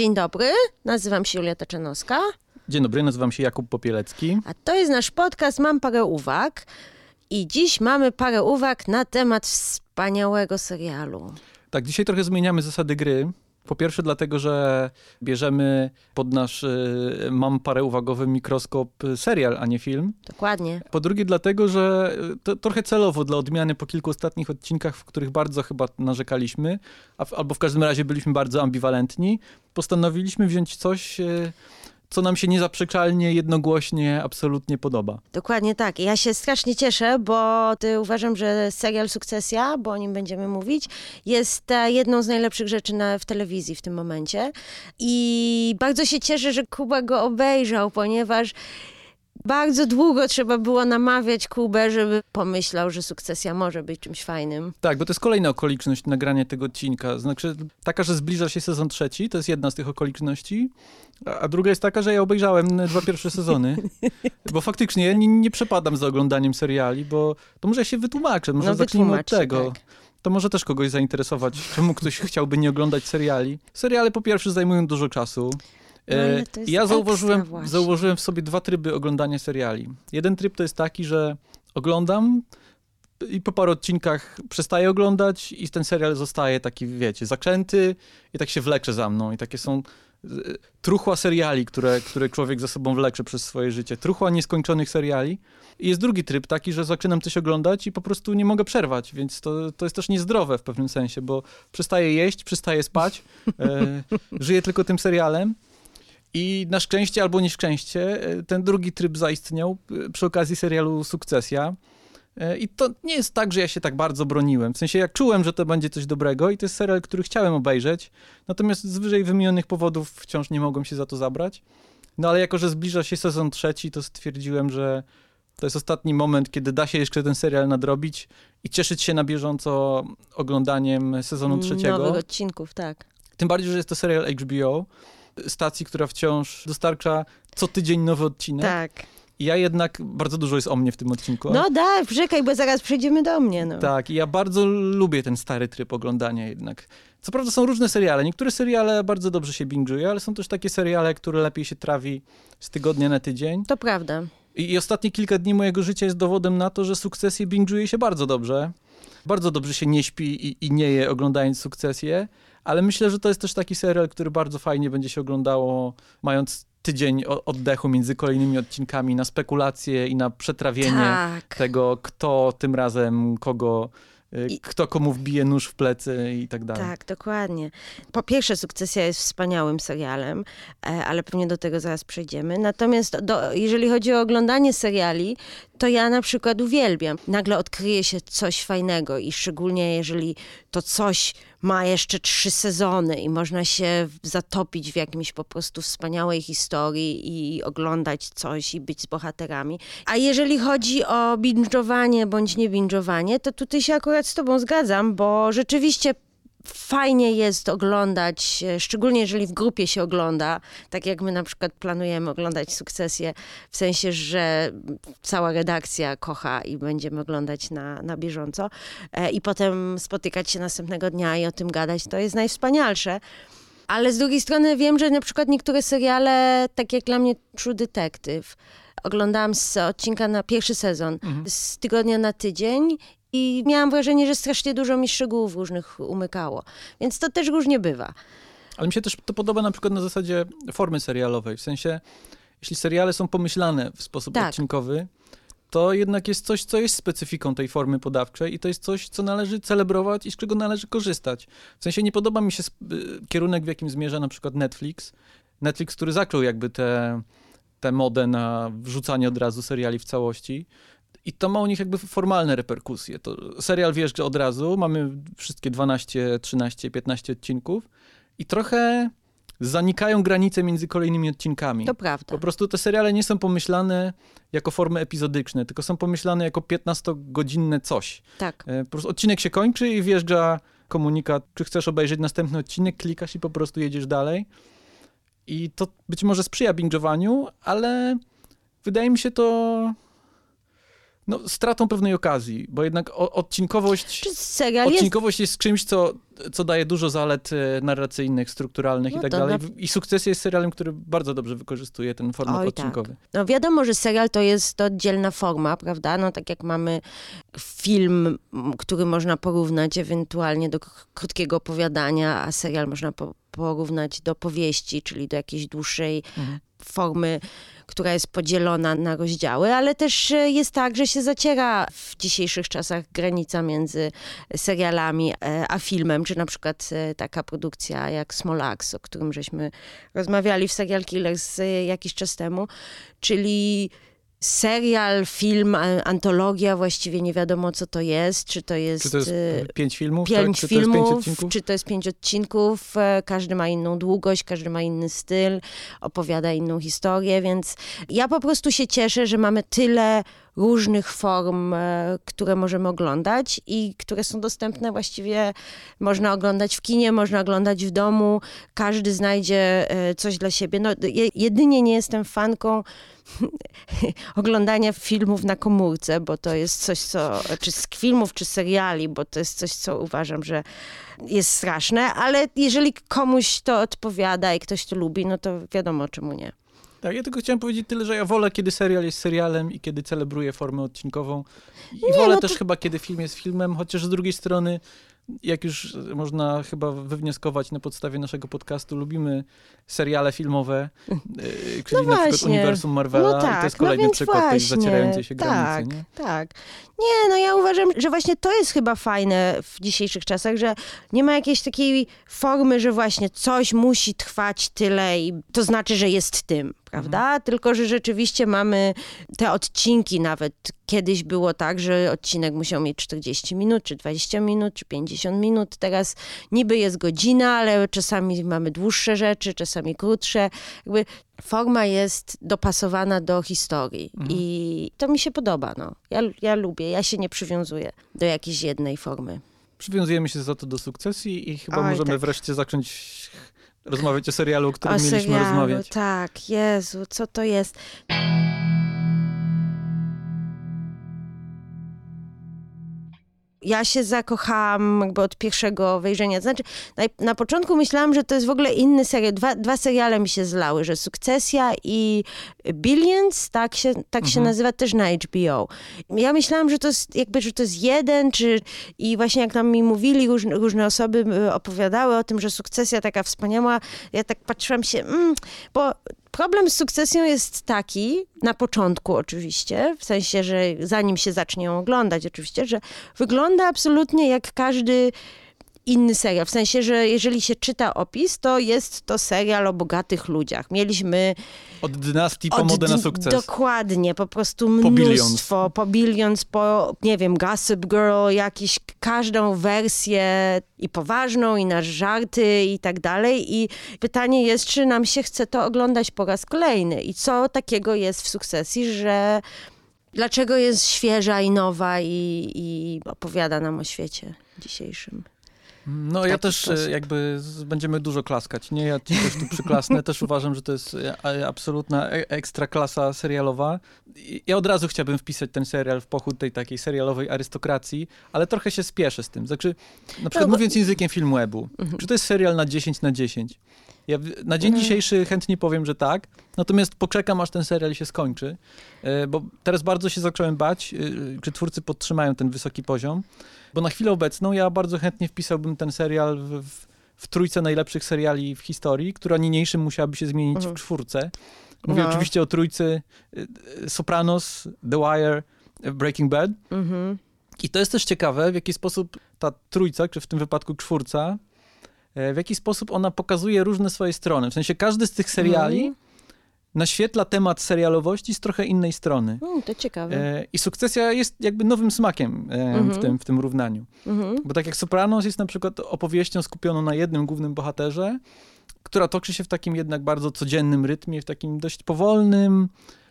Dzień dobry, nazywam się Julia Taczanowska, Dzień dobry, nazywam się Jakub Popielecki. a to jest nasz podcast Mam parę uwag. I dziś mamy parę uwag na temat wspaniałego serialu. Tak, dzisiaj trochę zmieniamy zasady gry. Po pierwsze dlatego, że bierzemy pod nasz y, mam parę uwagowy mikroskop y, serial, a nie film. Dokładnie. Po drugie dlatego, że y, to trochę celowo dla odmiany po kilku ostatnich odcinkach, w których bardzo chyba narzekaliśmy, albo w każdym razie byliśmy bardzo ambiwalentni, postanowiliśmy wziąć coś, co nam się niezaprzeczalnie, jednogłośnie, absolutnie podoba. Dokładnie tak. Ja się strasznie cieszę, bo ty uważam, że serial Sukcesja, bo o nim będziemy mówić, jest e, jedną z najlepszych rzeczy na, w telewizji w tym momencie. I bardzo się cieszę, że Kuba go obejrzał, ponieważ bardzo długo trzeba było namawiać Kubę, żeby pomyślał, że Sukcesja może być czymś fajnym. Tak, bo to jest kolejna okoliczność nagrania tego odcinka. Znaczy, taka, że zbliża się sezon trzeci, to jest jedna z tych okoliczności. A, druga jest taka, że ja obejrzałem dwa pierwsze sezony. Bo faktycznie ja nie, nie przepadam za oglądaniem seriali, bo to może ja się wytłumaczę, może No, zacznijmy od tego. tak. To może też kogoś zainteresować, czemu ktoś chciałby nie oglądać seriali. Seriale po pierwsze zajmują dużo czasu. No, E, ja zauważyłem, zauważyłem w sobie dwa tryby oglądania seriali. Jeden tryb to jest taki, że oglądam i po paru odcinkach przestaję oglądać i ten serial zostaje taki, wiecie, zakręty i tak się wlecze za mną. I takie są truchła seriali, które, które człowiek za sobą wlecze przez swoje życie. Truchła nieskończonych seriali. I jest drugi tryb taki, że zaczynam coś oglądać i po prostu nie mogę przerwać, więc to, to jest też niezdrowe w pewnym sensie, bo przestaję jeść, przestaję spać, e, żyję tylko tym serialem. I na szczęście albo nieszczęście e, ten drugi tryb zaistniał e, przy okazji serialu Sukcesja. E, I to nie jest tak, że ja się tak bardzo broniłem. W sensie jak czułem, że to będzie coś dobrego i to jest serial, który chciałem obejrzeć, natomiast z wyżej wymienionych powodów wciąż nie mogłem się za to zabrać. No ale jako, że zbliża się sezon trzeci, to stwierdziłem, że to jest ostatni moment, kiedy da się jeszcze ten serial nadrobić i cieszyć się na bieżąco oglądaniem sezonu trzeciego. Nowych odcinków, tak. Tym bardziej, że jest to serial HBO, stacji, która wciąż dostarcza co tydzień nowy odcinek. Tak. Ja jednak, bardzo dużo jest o mnie w tym odcinku. No daj, czekaj, bo zaraz przejdziemy do mnie. No. Tak, i ja bardzo lubię ten stary tryb oglądania jednak. Co prawda są różne seriale. Niektóre seriale bardzo dobrze się binge'uje, ale są też takie seriale, które lepiej się trawi z tygodnia na tydzień. To prawda. I, I ostatnie kilka dni mojego życia jest dowodem na to, że sukcesję binge'uje się bardzo dobrze. Bardzo dobrze się nie śpi i, i nie je oglądając sukcesję, ale myślę, że to jest też taki serial, który bardzo fajnie będzie się oglądało, mając tydzień oddechu między kolejnymi odcinkami na spekulacje i na przetrawienie Tak. tego, kto tym razem kogo, y, I- kto komu wbije nóż w plecy i tak dalej. Tak, dokładnie. Po pierwsze, Sukcesja jest wspaniałym serialem, e, ale pewnie do tego zaraz przejdziemy. Natomiast do, jeżeli chodzi o oglądanie seriali, to ja na przykład uwielbiam. Nagle odkryje się coś fajnego i szczególnie jeżeli to coś ma jeszcze trzy sezony i można się zatopić w jakimś po prostu wspaniałej historii i oglądać coś i być z bohaterami. A jeżeli chodzi o binge'owanie bądź nie binge'owanie, to tutaj się akurat z tobą zgadzam, bo rzeczywiście fajnie jest oglądać, e, szczególnie jeżeli w grupie się ogląda, tak jak my na przykład planujemy oglądać sukcesję, w sensie, że cała redakcja kocha i będziemy oglądać na, na bieżąco e, i potem spotykać się następnego dnia i o tym gadać, to jest najwspanialsze. Ale z drugiej strony wiem, że na przykład niektóre seriale, tak jak dla mnie True Detective, oglądałam z odcinka na pierwszy sezon, z tygodnia na tydzień i miałam wrażenie, że strasznie dużo mi szczegółów różnych umykało. Więc to też różnie bywa. Ale mi się też to podoba na przykład na zasadzie formy serialowej. W sensie, jeśli seriale są pomyślane w sposób Tak. odcinkowy, to jednak jest coś, co jest specyfiką tej formy podawczej i to jest coś, co należy celebrować i z czego należy korzystać. W sensie nie podoba mi się y, kierunek, w jakim zmierza na przykład Netflix. Netflix, który zaczął jakby tę modę na wrzucanie od razu seriali w całości. I to ma u nich jakby formalne reperkusje. To serial wjeżdża od razu, mamy wszystkie 12, 13, 15 odcinków i trochę zanikają granice między kolejnymi odcinkami. To prawda. Po prostu te seriale nie są pomyślane jako formy epizodyczne, tylko są pomyślane jako 15-godzinne coś. Tak. E, Po prostu odcinek się kończy i wjeżdża komunikat, czy chcesz obejrzeć następny odcinek, klikasz i po prostu jedziesz dalej. I to być może sprzyja binge'owaniu, ale wydaje mi się to no, stratą pewnej okazji, bo jednak odcinkowość, serial jest... odcinkowość jest czymś, co, co daje dużo zalet e, narracyjnych, strukturalnych No i tak dalej. na- I Sukcesja jest serialem, który bardzo dobrze wykorzystuje ten format Oj, tak. odcinkowy. No wiadomo, że serial to jest oddzielna forma, prawda? No tak jak mamy film, który można porównać ewentualnie do krótkiego opowiadania, a serial można po, porównać do powieści, czyli do jakiejś dłuższej Mhm. formy, która jest podzielona na rozdziały, ale też e, jest tak, że się zaciera w dzisiejszych czasach granica między serialami e, a filmem, czy na przykład e, taka produkcja jak Small Axe, o którym żeśmy rozmawiali w Serial Killers jakiś czas temu, czyli serial, film, antologia, właściwie nie wiadomo co to jest, czy to jest... Czy to jest e, pięć filmów? pięć tak? Czy to jest pięć filmów, odcinków? czy to jest pięć odcinków, e, każdy ma inną długość, każdy ma inny styl, opowiada inną historię, więc ja po prostu się cieszę, że mamy tyle różnych form, e, które możemy oglądać i które są dostępne właściwie, można oglądać w kinie, można oglądać w domu, każdy znajdzie e, coś dla siebie. No, je, jedynie nie jestem fanką oglądania filmów na komórce, bo to jest coś, co, czy z filmów, czy seriali, bo to jest coś, co uważam, że jest straszne, ale jeżeli komuś to odpowiada i ktoś to lubi, no to wiadomo, czemu nie. Tak, ja tylko chciałem powiedzieć tyle, że ja wolę, kiedy serial jest serialem i kiedy celebruje formę odcinkową. I Nie, wolę no też to- chyba, kiedy film jest filmem, chociaż z drugiej strony, jak już można chyba wywnioskować na podstawie naszego podcastu, lubimy seriale filmowe, yy, czyli na przykład uniwersum Marvela No i to tak, jest no kolejny więc przykład tej właśnie, zacierającej się tak. granicy. Nie? Tak. Nie, no ja uważam, że właśnie to jest chyba fajne w dzisiejszych czasach, że nie ma jakiejś takiej formy, że właśnie coś musi trwać tyle i to znaczy, że jest tym, prawda? Mhm. Tylko, że rzeczywiście mamy te odcinki nawet. Kiedyś było tak, że odcinek musiał mieć 40 minut, czy 20 minut, czy 50 minut. Teraz niby jest godzina, ale czasami mamy dłuższe rzeczy, czasami krótsze. Jakby forma jest dopasowana do historii Mhm. i to mi się podoba. No. Ja, ja lubię, ja się nie przywiązuję do jakiejś jednej formy. Przywiązujemy się za to do sukcesji i chyba Oj, możemy tak. wreszcie zacząć rozmawiać o serialu, o którym o mieliśmy serialu, rozmawiać. tak, Jezu, co to jest? Ja się zakochałam jakby od pierwszego wejrzenia. Znaczy, na, na początku myślałam, że to jest w ogóle inny serial. Dwa, dwa seriale mi się zlały, że Sukcesja i Billions, tak się, tak się Mhm. nazywa też na HBO. Ja myślałam, że to jest jakby, że to jest jeden, czy i właśnie jak nam mi mówili, różne, różne osoby y, opowiadały o tym, że Sukcesja taka wspaniała, ja tak patrzyłam się, mm, bo problem z Sukcesją jest taki, na początku oczywiście, w sensie, że zanim się zacznie ją oglądać oczywiście, że wygląda absolutnie jak każdy inny serial. W sensie, że jeżeli się czyta opis, to jest to serial o bogatych ludziach. Mieliśmy Od dynastii po od modę na sukces. Dokładnie, po prostu Po mnóstwo, po Billions, po, nie wiem, Gossip Girl, jakiś, każdą wersję i poważną, i na żarty i tak dalej. I pytanie jest, czy nam się chce to oglądać po raz kolejny i co takiego jest w sukcesji, że dlaczego jest świeża i nowa i, i opowiada nam o świecie dzisiejszym. No ja też sposób. e, jakby z, będziemy dużo klaskać, nie? Ja ci też tu przyklasnę, też uważam, że to jest e, absolutna e- ekstra klasa serialowa. Ja od razu chciałbym wpisać ten serial w pochód tej takiej serialowej arystokracji, ale trochę się spieszę z tym. Znaczy, na przykład bo- mówiąc językiem filmwebu, czy to jest serial na 10 na 10? Ja na dzień Mhm. dzisiejszy chętnie powiem, że tak, natomiast poczekam, aż ten serial się skończy, bo teraz bardzo się zacząłem bać, czy twórcy podtrzymają ten wysoki poziom, bo na chwilę obecną ja bardzo chętnie wpisałbym ten serial w, w, w trójce najlepszych seriali w historii, która niniejszym musiałaby się zmienić Mhm. w czwórce. Mówię No. oczywiście o trójcy y, y, Sopranos, The Wire, y, Breaking Bad. Mhm. I to jest też ciekawe, w jaki sposób ta trójca, czy w tym wypadku czwórca, w jaki sposób ona pokazuje różne swoje strony. W sensie każdy z tych seriali Mhm. Naświetla temat serialowości z trochę innej strony. Mm, to ciekawe. E, I sukcesja jest jakby nowym smakiem e, w, Mhm. tym, w tym równaniu. Mhm. Bo tak jak Sopranos jest na przykład opowieścią skupioną na jednym głównym bohaterze, która toczy się w takim jednak bardzo codziennym rytmie, w takim dość powolnym,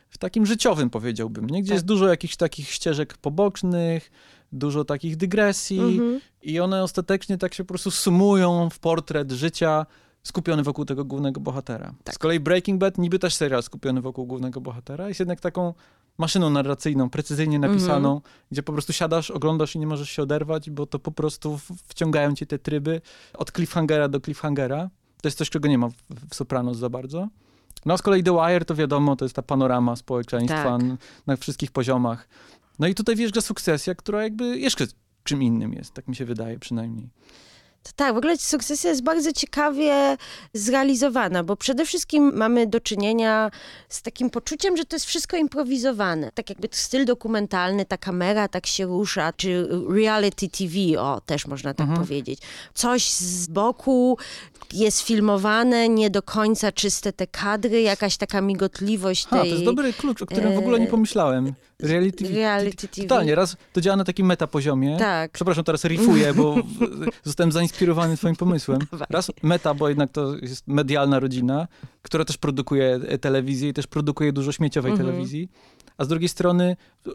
w takim życiowym powiedziałbym, nie? gdzie Tak. jest dużo jakichś takich ścieżek pobocznych, dużo takich dygresji Mhm. i one ostatecznie tak się po prostu sumują w portret życia skupiony wokół tego głównego bohatera. Tak. Z kolei Breaking Bad niby też serial skupiony wokół głównego bohatera, jest jednak taką maszyną narracyjną, precyzyjnie Mhm. napisaną, gdzie po prostu siadasz, oglądasz i nie możesz się oderwać, bo to po prostu wciągają cię te tryby od cliffhangera do cliffhangera. To jest coś, czego nie ma w, w Sopranos za bardzo. No a z kolei The Wire to wiadomo, to jest ta panorama społeczeństwa Tak. na wszystkich poziomach. No i tutaj wjeżdża sukcesja, która jakby jeszcze czym innym jest, tak mi się wydaje przynajmniej. To tak, w ogóle sukcesja jest bardzo ciekawie zrealizowana, bo przede wszystkim mamy do czynienia z takim poczuciem, że to jest wszystko improwizowane. Tak jakby styl dokumentalny, ta kamera tak się rusza, czy reality TV, o, też można tak Mhm. powiedzieć. Coś z boku jest filmowane, nie do końca czyste te kadry, jakaś taka migotliwość Ha, tej... to jest dobry klucz, o którym w ogóle nie e, pomyślałem. Reality, reality TV. Totalnie, raz to działa na takim metapoziomie. Tak. Przepraszam, teraz rifuję, bo zostałem zainspirowany twoim pomysłem. Raz meta, bo jednak to jest medialna rodzina, która też produkuje e, telewizję i też produkuje dużo śmieciowej Mhm. telewizji. A z drugiej strony e,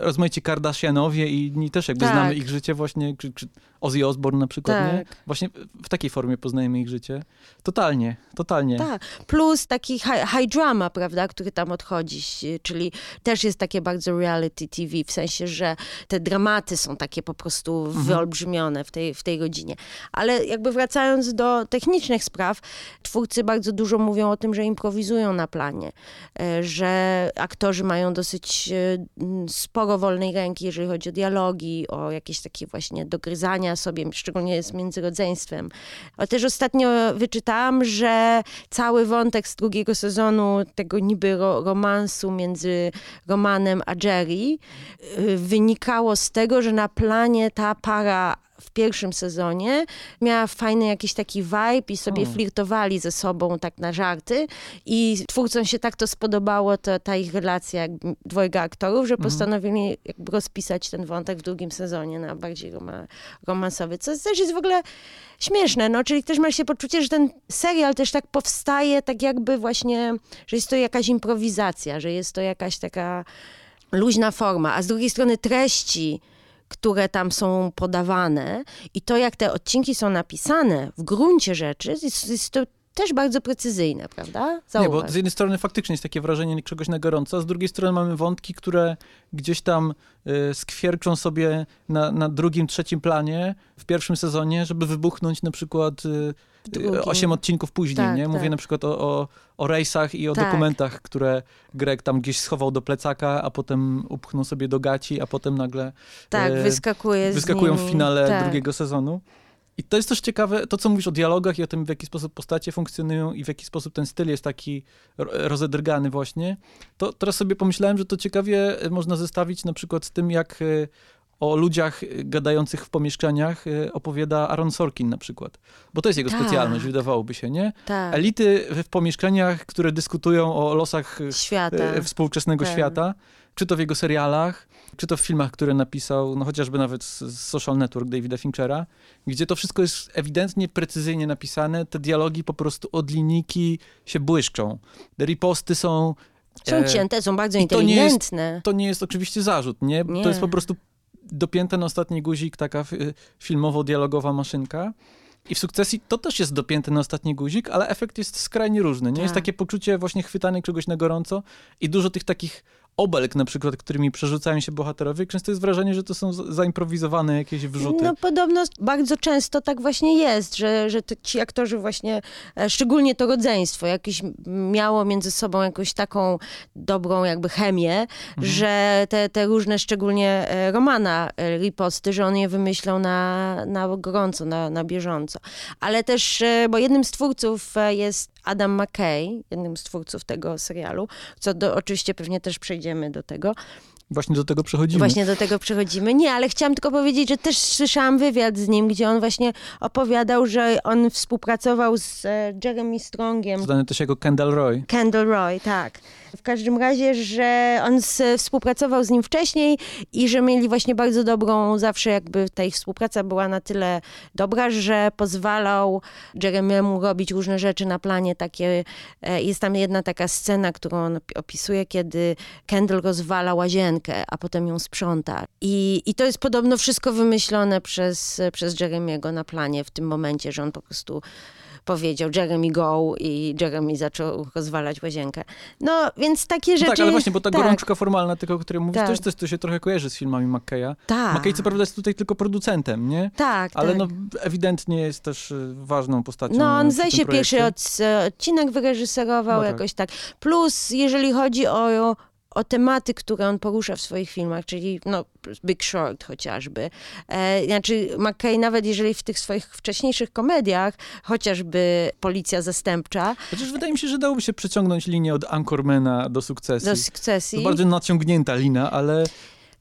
rozmaici Kardashianowie i inni też jakby Tak. znamy ich życie właśnie, czy, czy Ozzy Osbourne na przykład, nie? Tak. Właśnie w takiej formie poznajemy ich życie. Totalnie, totalnie. Tak, plus taki high, high drama, prawda, który tam odchodzi, czyli też jest takie bardzo reality TV, w sensie, że te dramaty są takie po prostu wyolbrzymione w tej, w tej godzinie. Ale jakby wracając do technicznych spraw, twórcy bardzo dużo mówią o tym, że improwizują na planie, e, że aktorzy mają dosyć e, sporo wolnej ręki, jeżeli chodzi o dialogi, o jakieś takie właśnie dogryzania sobie, szczególnie z międzyrodzeństwem. Ale też ostatnio wyczytałam, że cały wątek z drugiego sezonu tego niby ro romansu między Romanem a Jerry y, wynikało z tego, że na planie ta para w pierwszym sezonie. Miała fajny jakiś taki vibe i sobie O. flirtowali ze sobą tak na żarty. I twórcom się tak to spodobało, to, ta ich relacja jakby dwojga aktorów, że postanowili jakby rozpisać ten wątek w drugim sezonie na bardziej roma romansowy, co też jest w ogóle śmieszne, no, czyli też ma się poczucie, że ten serial też tak powstaje, tak jakby właśnie, że jest to jakaś improwizacja, że jest to jakaś taka luźna forma, a z drugiej strony treści, które tam są podawane i to, jak te odcinki są napisane w gruncie rzeczy, jest, jest to też bardzo precyzyjne, prawda? Nie, Zauważ. bo z jednej strony faktycznie jest takie wrażenie czegoś na gorąco, a z drugiej strony mamy wątki, które gdzieś tam y, skwierczą sobie na, na drugim, trzecim planie w pierwszym sezonie, żeby wybuchnąć na przykład y, y, drugim. osiem odcinków później, Tak, nie? Mówię tak. na przykład o, o, o rejsach i o Tak. dokumentach, które Greg tam gdzieś schował do plecaka, a potem upchnął sobie do gaci, a potem nagle tak, e, wyskakuje wyskakują w finale tak. drugiego sezonu. I to jest też ciekawe, to co mówisz o dialogach i o tym, w jaki sposób postacie funkcjonują i w jaki sposób ten styl jest taki ro- rozedrgany właśnie, to teraz sobie pomyślałem, że to ciekawie e, można zestawić na przykład z tym, jak e, o ludziach e, gadających w pomieszczeniach e, opowiada Aaron Sorkin na przykład. Bo to jest jego Tak. specjalność, wydawałoby się, nie? Tak, Elity w pomieszczeniach, które dyskutują o losach e, świata. współczesnego Tak. świata, czy to w jego serialach, czy to w filmach, które napisał, no chociażby nawet z, Social Network Davida Finchera, gdzie to wszystko jest ewidentnie, precyzyjnie napisane, te dialogi po prostu od linijki się błyszczą. Te riposty są... Są e, cięte, są bardzo i to nie jest- inteligentne. To nie jest oczywiście zarzut, nie? Nie. To jest po prostu dopięte na ostatni guzik taka fi- filmowo-dialogowa maszynka. I w sukcesji to też jest dopięte na ostatni guzik, ale efekt jest skrajnie różny. Nie jest Tak. takie poczucie właśnie chwytania czegoś na gorąco i dużo tych takich obelg na przykład, którymi przerzucają się bohaterowie, często jest wrażenie, że to są za- zaimprowizowane jakieś wrzuty. No podobno bardzo często tak właśnie jest, że, że ci aktorzy właśnie, e, szczególnie to rodzeństwo, jakieś miało między sobą jakąś taką dobrą jakby chemię, że te, te różne, szczególnie e, Romana e, riposty, że on je wymyślał na, na gorąco, na, na bieżąco. Ale też, bo jednym z twórców jest Adam McKay, jednym z twórców tego serialu, co do, oczywiście pewnie też przejdziemy do tego. Właśnie do tego przechodzimy. Właśnie do tego przechodzimy. Nie, ale chciałam tylko powiedzieć, że też słyszałam wywiad z nim, gdzie on właśnie opowiadał, że on współpracował z e, Jeremy Strongiem. Znany też jako Kendall Roy. Kendall Roy, tak. W każdym razie, że on z, współpracował z nim wcześniej i że mieli właśnie bardzo dobrą, zawsze jakby ta ich współpraca była na tyle dobra, że pozwalał Jeremiemu robić różne rzeczy na planie takie. e, Jest tam jedna taka scena, którą on opi- opisuje, kiedy Kendall rozwala łazienkę, a potem ją sprząta. I, i to jest podobno wszystko wymyślone przez, przez Jeremiego na planie w tym momencie, że on po prostu powiedział Jeremy go i Jeremy zaczął rozwalać łazienkę. No, więc takie No rzeczy... tak, ale właśnie, bo ta tak, gorączka formalna, tylko o której mówisz, Tak. też coś, to się trochę kojarzy z filmami McKeya. Tak, McKay co prawda jest tutaj tylko producentem, nie? tak, Ale tak. no ewidentnie jest też y, ważną postacią No, on zdaje się pierwszy projekcie. od, odcinek wyreżyserował No tak. jakoś tak. Plus, jeżeli chodzi o, o tematy, które on porusza w swoich filmach, czyli no, Big Short chociażby. E, znaczy, McKay nawet jeżeli w tych swoich wcześniejszych komediach, chociażby Policja Zastępcza, Chociaż wydaje mi się, że dałoby się przeciągnąć linię od Anchormana do sukcesji. do To sukcesji, bardzo naciągnięta lina, ale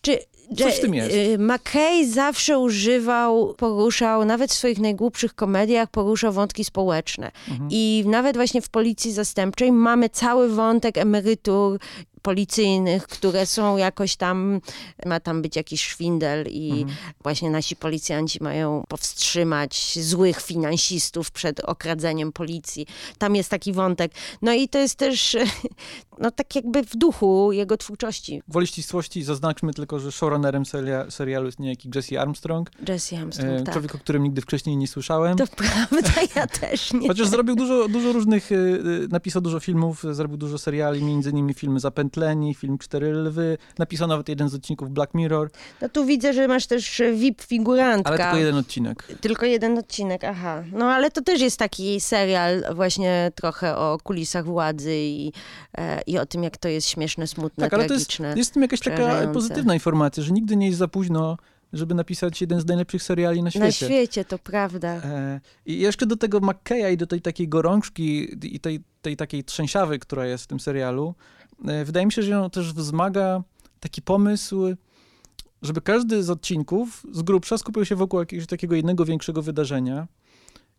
czy Coś w tym jest. y, McKay zawsze używał, poruszał, nawet w swoich najgłupszych komediach, poruszał wątki społeczne. Mhm. I nawet właśnie w Policji Zastępczej mamy cały wątek emerytur policyjnych, które są jakoś tam, ma tam być jakiś szwindel i Mhm. właśnie nasi policjanci mają powstrzymać złych finansistów przed okradzeniem policji. Tam jest taki wątek. No i to jest też, no tak jakby w duchu jego twórczości. Woli ścisłości zaznaczmy tylko, że showrunnerem seria, serialu jest niejaki Jesse Armstrong, Jesse Armstrong, e, tak. człowiek, o którym nigdy wcześniej nie słyszałem. To prawda, ja też nie. Chociaż zrobił dużo, dużo różnych, y, y, napisał dużo filmów, y, zrobił dużo seriali, między innymi filmy Film Cztery Lwy, napisał nawet jeden z odcinków Black Mirror, No tu widzę, że masz też VIP figurantka. ale tylko jeden odcinek. Tylko jeden odcinek, aha. No ale to też jest taki serial właśnie trochę o kulisach władzy i, e, i o tym, jak to jest śmieszne, smutne, Tak, ale to jest, tragiczne. jest w tym jakaś taka pozytywna informacja, że nigdy nie jest za późno, żeby napisać jeden z najlepszych seriali na świecie. Na świecie, to prawda. E, I jeszcze do tego McKeya i do tej takiej gorączki i tej, tej takiej trzęsiawy, która jest w tym serialu, e, wydaje mi się, że ją też wzmaga taki pomysł, żeby każdy z odcinków z grubsza skupił się wokół jakiegoś takiego jednego większego wydarzenia.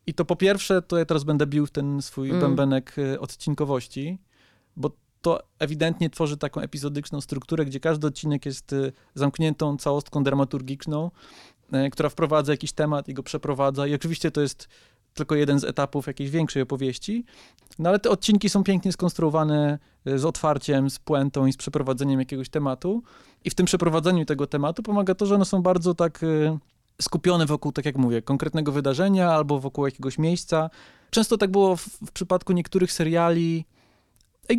I to po pierwsze, to ja teraz będę bił w ten swój Mm. bębenek e, odcinkowości, bo to ewidentnie tworzy taką epizodyczną strukturę, gdzie każdy odcinek jest e, zamkniętą całostką dramaturgiczną, e, która wprowadza jakiś temat i go przeprowadza. I oczywiście to jest tylko jeden z etapów jakiejś większej opowieści, no ale te odcinki są pięknie skonstruowane e, z otwarciem, z puentą i z przeprowadzeniem jakiegoś tematu. I w tym przeprowadzeniu tego tematu pomaga to, że one są bardzo tak e, skupione wokół, tak jak mówię, konkretnego wydarzenia albo wokół jakiegoś miejsca. Często tak było w, w przypadku niektórych seriali,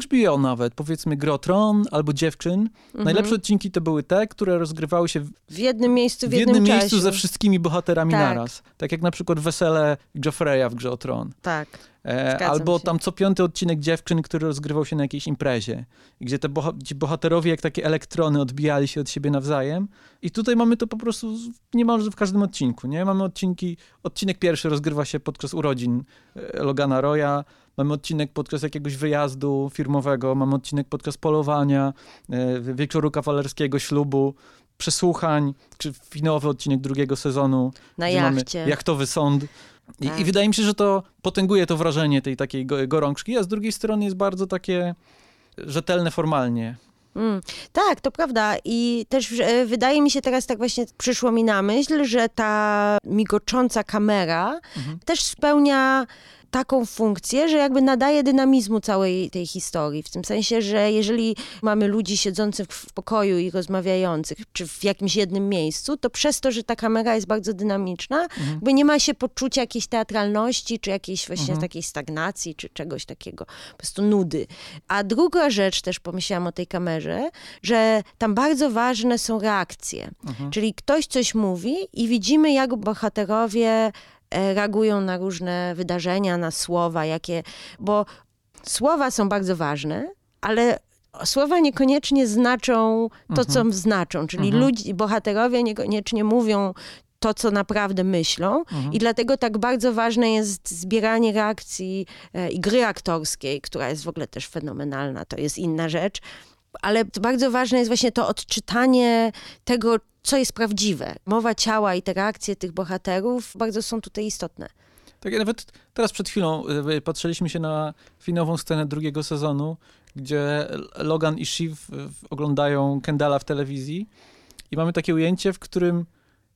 HBO nawet, powiedzmy Grotron albo Dziewczyn. Mhm. Najlepsze odcinki to były te, które rozgrywały się w, W jednym miejscu, w, w jednym czasie. miejscu ze wszystkimi bohaterami Tak. naraz. Tak jak na przykład Wesele Joffreya w Grze o Tron. Tak. E, Zgadzam albo się. tam co piąty odcinek Dziewczyn, który rozgrywał się na jakiejś imprezie. Gdzie te boha- ci bohaterowie jak takie elektrony odbijali się od siebie nawzajem. I tutaj mamy to po prostu niemalże w każdym odcinku, nie? Mamy odcinki, odcinek pierwszy rozgrywa się podczas urodzin e, Logana Roya, mamy odcinek podczas jakiegoś wyjazdu firmowego, mamy odcinek podczas polowania, e, wieczoru kawalerskiego, ślubu, przesłuchań, czy finałowy odcinek drugiego sezonu, Na gdzie mamy jachcie. jachtowy sąd. I, Tak. I wydaje mi się, że to potęguje to wrażenie tej takiej go- gorączki, a z drugiej strony jest bardzo takie rzetelne formalnie. Mm, tak, to prawda. I też e, wydaje mi się teraz tak właśnie przyszło mi na myśl, że ta migocząca kamera Mhm. też spełnia taką funkcję, że jakby nadaje dynamizmu całej tej historii. W tym sensie, że jeżeli mamy ludzi siedzących w pokoju i rozmawiających, czy w jakimś jednym miejscu, to przez to, że ta kamera jest bardzo dynamiczna, Mhm. jakby nie ma się poczucia jakiejś teatralności, czy jakiejś właśnie Mhm. takiej stagnacji, czy czegoś takiego, po prostu nudy. A druga rzecz też pomyślałam o tej kamerze, że tam bardzo ważne są reakcje. Mhm. Czyli ktoś coś mówi i widzimy, jak bohaterowie reagują na różne wydarzenia, na słowa, jakie, bo słowa są bardzo ważne, ale słowa niekoniecznie znaczą to, co znaczą, czyli Mhm. ludzi, bohaterowie niekoniecznie mówią to, co naprawdę myślą. Mhm. I dlatego tak bardzo ważne jest zbieranie reakcji e, i gry aktorskiej, która jest w ogóle też fenomenalna, to jest inna rzecz. Ale bardzo ważne jest właśnie to odczytanie tego, co jest prawdziwe. Mowa ciała i te reakcje tych bohaterów bardzo są tutaj istotne. Tak, nawet teraz przed chwilą y, patrzyliśmy się na finową scenę drugiego sezonu, gdzie Logan i Shiv y, oglądają Kendala w telewizji i mamy takie ujęcie, w którym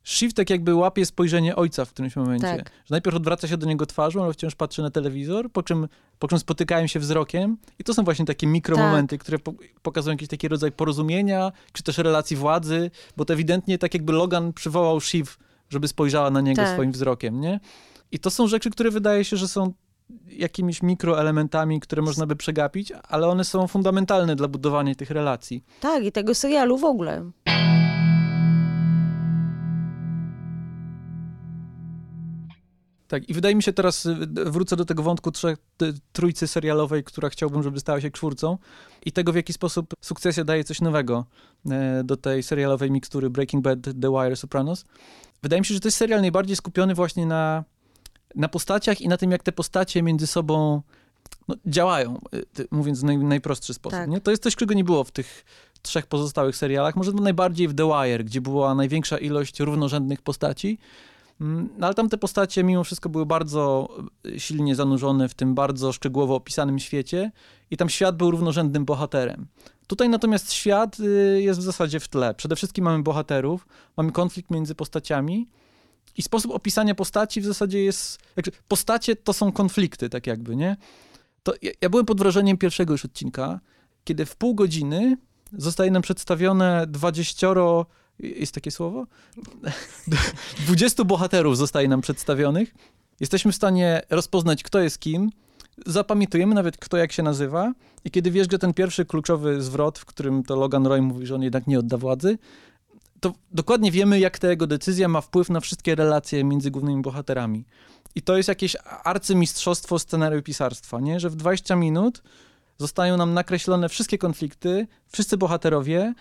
Shiv tak jakby łapie spojrzenie ojca w którymś momencie. Tak. Że najpierw odwraca się do niego twarzą, ale wciąż patrzy na telewizor, po czym, po czym spotykają się wzrokiem i to są właśnie takie mikromomenty, które po, pokazują jakiś taki rodzaj porozumienia, czy też relacji władzy, bo to ewidentnie tak jakby Logan przywołał Shiv, żeby spojrzała na niego Tak. swoim wzrokiem, nie? I to są rzeczy, które wydaje się, że są jakimiś mikroelementami, które można by przegapić, ale one są fundamentalne dla budowania tych relacji. Tak, i tego serialu w ogóle. Tak, i wydaje mi się teraz, y, wrócę do tego wątku trzech, trójcy serialowej, która chciałbym, żeby stała się czwórcą i tego, w jaki sposób sukcesja daje coś nowego e, do tej serialowej mikstury Breaking Bad, The Wire, Sopranos. Wydaje mi się, że to jest serial najbardziej skupiony właśnie na, na postaciach i na tym, jak te postacie między sobą no, działają, y, mówiąc w naj, najprostszy sposób. Tak. Nie? To jest coś, czego nie było w tych trzech pozostałych serialach. Może najbardziej w The Wire, gdzie była największa ilość równorzędnych postaci, ale tam te postacie mimo wszystko były bardzo e, silnie zanurzone w tym bardzo szczegółowo opisanym świecie i tam świat był równorzędnym bohaterem. Tutaj natomiast świat y, jest w zasadzie w tle. Przede wszystkim mamy bohaterów, mamy konflikt między postaciami i sposób opisania postaci w zasadzie jest... Postacie to są konflikty, tak jakby, nie? To ja, byłem pod wrażeniem pierwszego już odcinka, kiedy w pół godziny zostaje nam przedstawione dwadzieścioro jest takie słowo? 20 bohaterów zostaje nam przedstawionych. Jesteśmy w stanie rozpoznać, kto jest kim. Zapamiętujemy nawet, kto jak się nazywa. I kiedy wiesz, że ten pierwszy kluczowy zwrot, w którym to Logan Roy mówi, że on jednak nie odda władzy, to dokładnie wiemy, jak ta jego decyzja ma wpływ na wszystkie relacje między głównymi bohaterami. I to jest jakieś arcymistrzostwo scenariopisarstwa, nie? Że w 20 minut zostają nam nakreślone wszystkie konflikty, wszyscy bohaterowie,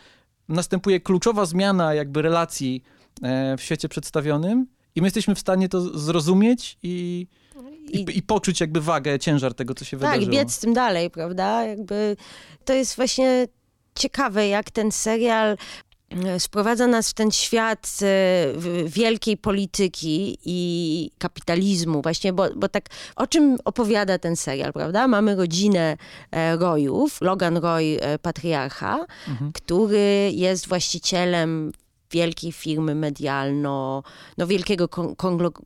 następuje kluczowa zmiana jakby relacji e, w świecie przedstawionym i my jesteśmy w stanie to zrozumieć i, i, i, poczuć jakby wagę, ciężar tego, co się tak, wydarzyło. Tak, biec z tym dalej, prawda? Jakby to jest właśnie ciekawe, jak ten serial sprowadza nas w ten świat e, wielkiej polityki i kapitalizmu, właśnie, bo, bo tak o czym opowiada ten serial, prawda? Mamy rodzinę e, Royów, Logan Roy, patriarcha, mhm. który jest właścicielem wielkiej firmy medialno, no wielkiego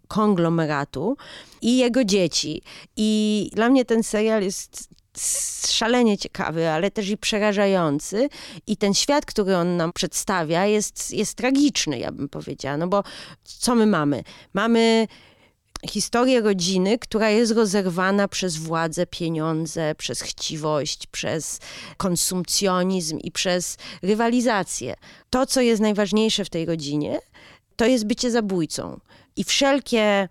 konglomeratu i jego dzieci. I dla mnie ten serial jest szalenie ciekawy, ale też i przerażający. I ten świat, który on nam przedstawia, jest, jest tragiczny, ja bym powiedziała. No bo co my mamy? Mamy historię rodziny, która jest rozerwana przez władzę, pieniądze, przez chciwość, przez konsumpcjonizm i przez rywalizację. To, co jest najważniejsze w tej rodzinie, to jest bycie zabójcą. I wszelkie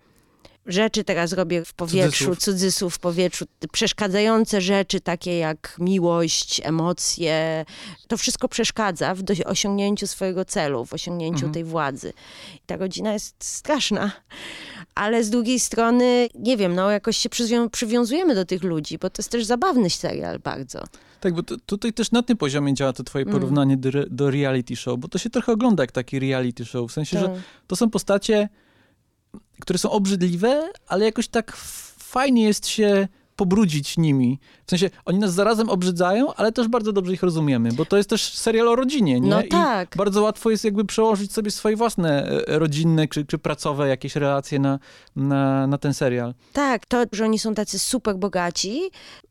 rzeczy teraz robię w powietrzu, cudzysłów. cudzysłów w powietrzu, przeszkadzające rzeczy takie jak miłość, emocje, to wszystko przeszkadza w osiągnięciu swojego celu, w osiągnięciu mhm. tej władzy. ta rodzina jest straszna, ale z drugiej strony, nie wiem, no jakoś się przywią przywiązujemy do tych ludzi, bo to jest też zabawny serial bardzo. Tak, bo tutaj też na tym poziomie działa to twoje mm. porównanie mm. do, do reality show, bo to się trochę ogląda jak taki reality show, w sensie, tak. że to są postacie które są obrzydliwe, ale jakoś tak fajnie jest się pobrudzić nimi. W sensie, oni nas zarazem obrzydzają, ale też bardzo dobrze ich rozumiemy, bo to jest też serial o rodzinie, nie? No tak. I bardzo łatwo jest jakby przełożyć sobie swoje własne e, rodzinne czy, czy pracowe jakieś relacje na, na, na ten serial. Tak, to, że oni są tacy super bogaci,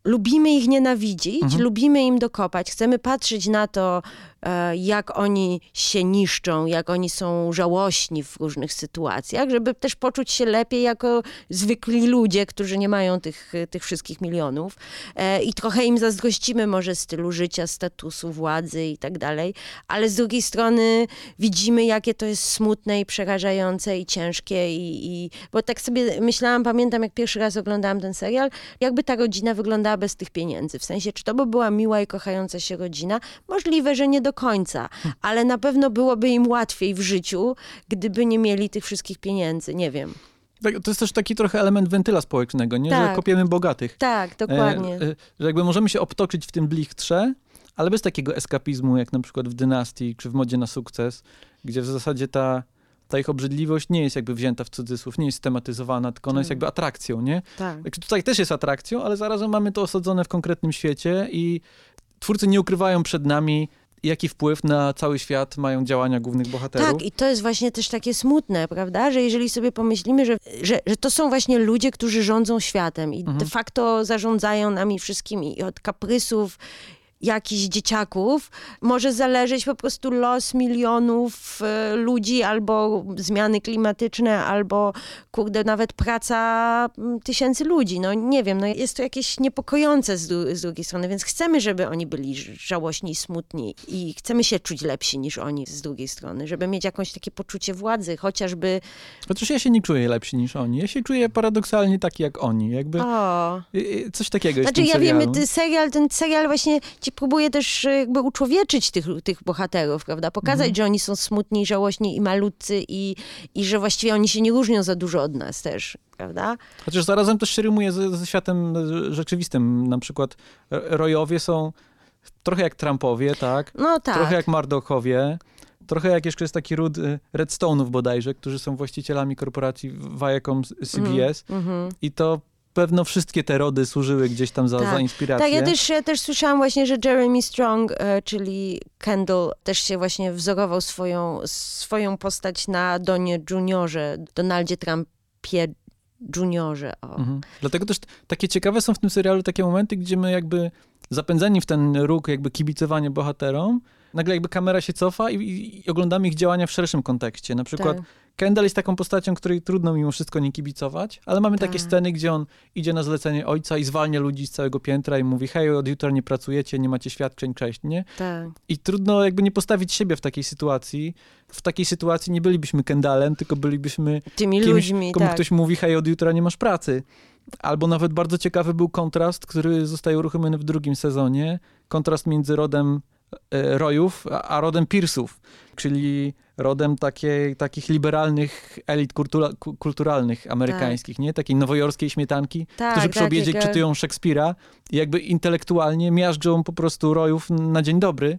lubimy ich nienawidzić, mhm. lubimy im dokopać, chcemy patrzeć na to, E, jak oni się niszczą, jak oni są żałośni w różnych sytuacjach, żeby też poczuć się lepiej jako zwykli ludzie, którzy nie mają tych, tych wszystkich milionów. E, I trochę im zazdrościmy może stylu życia, statusu, władzy i tak dalej, ale z drugiej strony widzimy, jakie to jest smutne i przerażające i ciężkie i, i bo tak sobie myślałam, pamiętam jak pierwszy raz oglądałam ten serial, jakby ta rodzina wyglądała bez tych pieniędzy. W sensie, czy to by była miła i kochająca się rodzina? Możliwe, że nie do końca, ale na pewno byłoby im łatwiej w życiu, gdyby nie mieli tych wszystkich pieniędzy, nie wiem. Tak, to jest też taki trochę element wentyla społecznego, nie? Tak. że kopiemy bogatych. Tak, dokładnie. E, e, że jakby możemy się obtoczyć w tym blichtrze, ale bez takiego eskapizmu, jak na przykład w Dynastii, czy w Modzie na sukces, gdzie w zasadzie ta, ta ich obrzydliwość nie jest jakby wzięta w cudzysłów, nie jest tematyzowana, tylko ona tak. jest jakby atrakcją, nie? Tak. Tutaj też jest atrakcją, ale zarazem mamy to osadzone w konkretnym świecie i twórcy nie ukrywają przed nami jaki wpływ na cały świat mają działania głównych bohaterów. Tak, i to jest właśnie też takie smutne, prawda, że jeżeli sobie pomyślimy, że, że, że to są właśnie ludzie, którzy rządzą światem i mhm. de facto zarządzają nami wszystkimi i od kaprysów jakichś dzieciaków może zależeć po prostu los milionów e, ludzi, albo zmiany klimatyczne, albo kurde, nawet praca tysięcy ludzi. No nie wiem, no jest to jakieś niepokojące z, z drugiej strony, więc chcemy, żeby oni byli żałośni i smutni i chcemy się czuć lepsi niż oni z drugiej strony, żeby mieć jakieś takie poczucie władzy, chociażby Chociaż ja się nie czuję lepszy niż oni. Ja się czuję paradoksalnie taki jak oni. Jakby o, y, y, coś takiego jest Znaczy, ja wiem, serialu. ten serial, ten serial właśnie ci próbuje też e, jakby uczłowieczyć tych, tych bohaterów, prawda? Pokazać, Mhm. że oni są smutni, żałośni i malutcy i, i że właściwie oni się nie różnią za dużo od nas też, prawda? Chociaż zarazem też się rymuje ze, ze światem e, rzeczywistym. Na przykład e, Royowie są trochę jak Trumpowie, tak? No tak. Trochę jak Mardockowie. Trochę jak jeszcze jest taki ród Redstone'ów bodajże, którzy są właścicielami korporacji Viacom, CBS. Mhm. I to pewno wszystkie te rody służyły gdzieś tam za, Tak. za inspirację. Tak, ja też, ja też słyszałam właśnie, że Jeremy Strong, e, czyli Kendall, też się właśnie wzorował swoją, swoją postać na Donie Juniorze, Donaldzie Trumpie Juniorze. Mhm. Dlatego też takie ciekawe są w tym serialu takie momenty, gdzie my jakby zapędzeni w ten róg jakby kibicowania bohaterom, nagle jakby kamera się cofa i, i, i oglądamy ich działania w szerszym kontekście. Na przykład Tak. Kendall jest taką postacią, której trudno mimo wszystko nie kibicować, ale mamy takie Tak. sceny, gdzie on idzie na zlecenie ojca i zwalnia ludzi z całego piętra i mówi hej, od jutra nie pracujecie, nie macie świadczeń, cześć, nie? Tak. I trudno jakby nie postawić siebie w takiej sytuacji. W takiej sytuacji nie bylibyśmy Kendallem, tylko bylibyśmy Tymi kimś, ludźmi, komu tak. ktoś mówi, hej, od jutra nie masz pracy. Albo nawet bardzo ciekawy był kontrast, który zostaje uruchomiony w drugim sezonie. Kontrast między rodem Royów, a, rodem Piersów, czyli rodem takiej, takich liberalnych elit kultura, ku- kulturalnych amerykańskich, nie? Takiej nowojorskiej śmietanki, Tak, którzy przy tak, obiedzie jak- czytują Szekspira i jakby intelektualnie miażdżą po prostu Rojów na dzień dobry.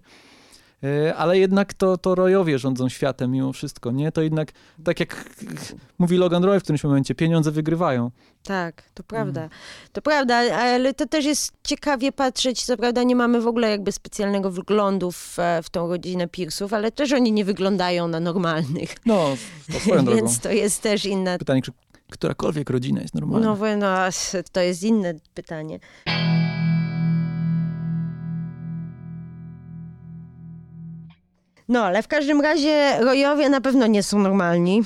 E, Ale jednak to, to Royowie rządzą światem mimo wszystko, nie? To jednak, tak jak mówi Logan Roy w którymś momencie, pieniądze wygrywają. Tak, to prawda. Mhm. To prawda, ale to też jest ciekawie patrzeć, co prawda nie mamy w ogóle jakby specjalnego wglądu w, w tą rodzinę Piersów, ale też oni nie wyglądają na normalnych. No, to swoją drogą. Więc to jest też inna... Pytanie, czy którakolwiek rodzina jest normalna? No, no, to jest inne pytanie. No, ale w każdym razie rojowie na pewno nie są normalni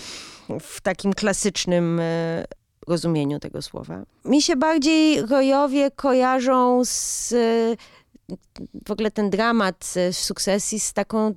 w takim klasycznym e, rozumieniu tego słowa. Mi się bardziej rojowie kojarzą z e, w ogóle ten dramat sukcesji z taką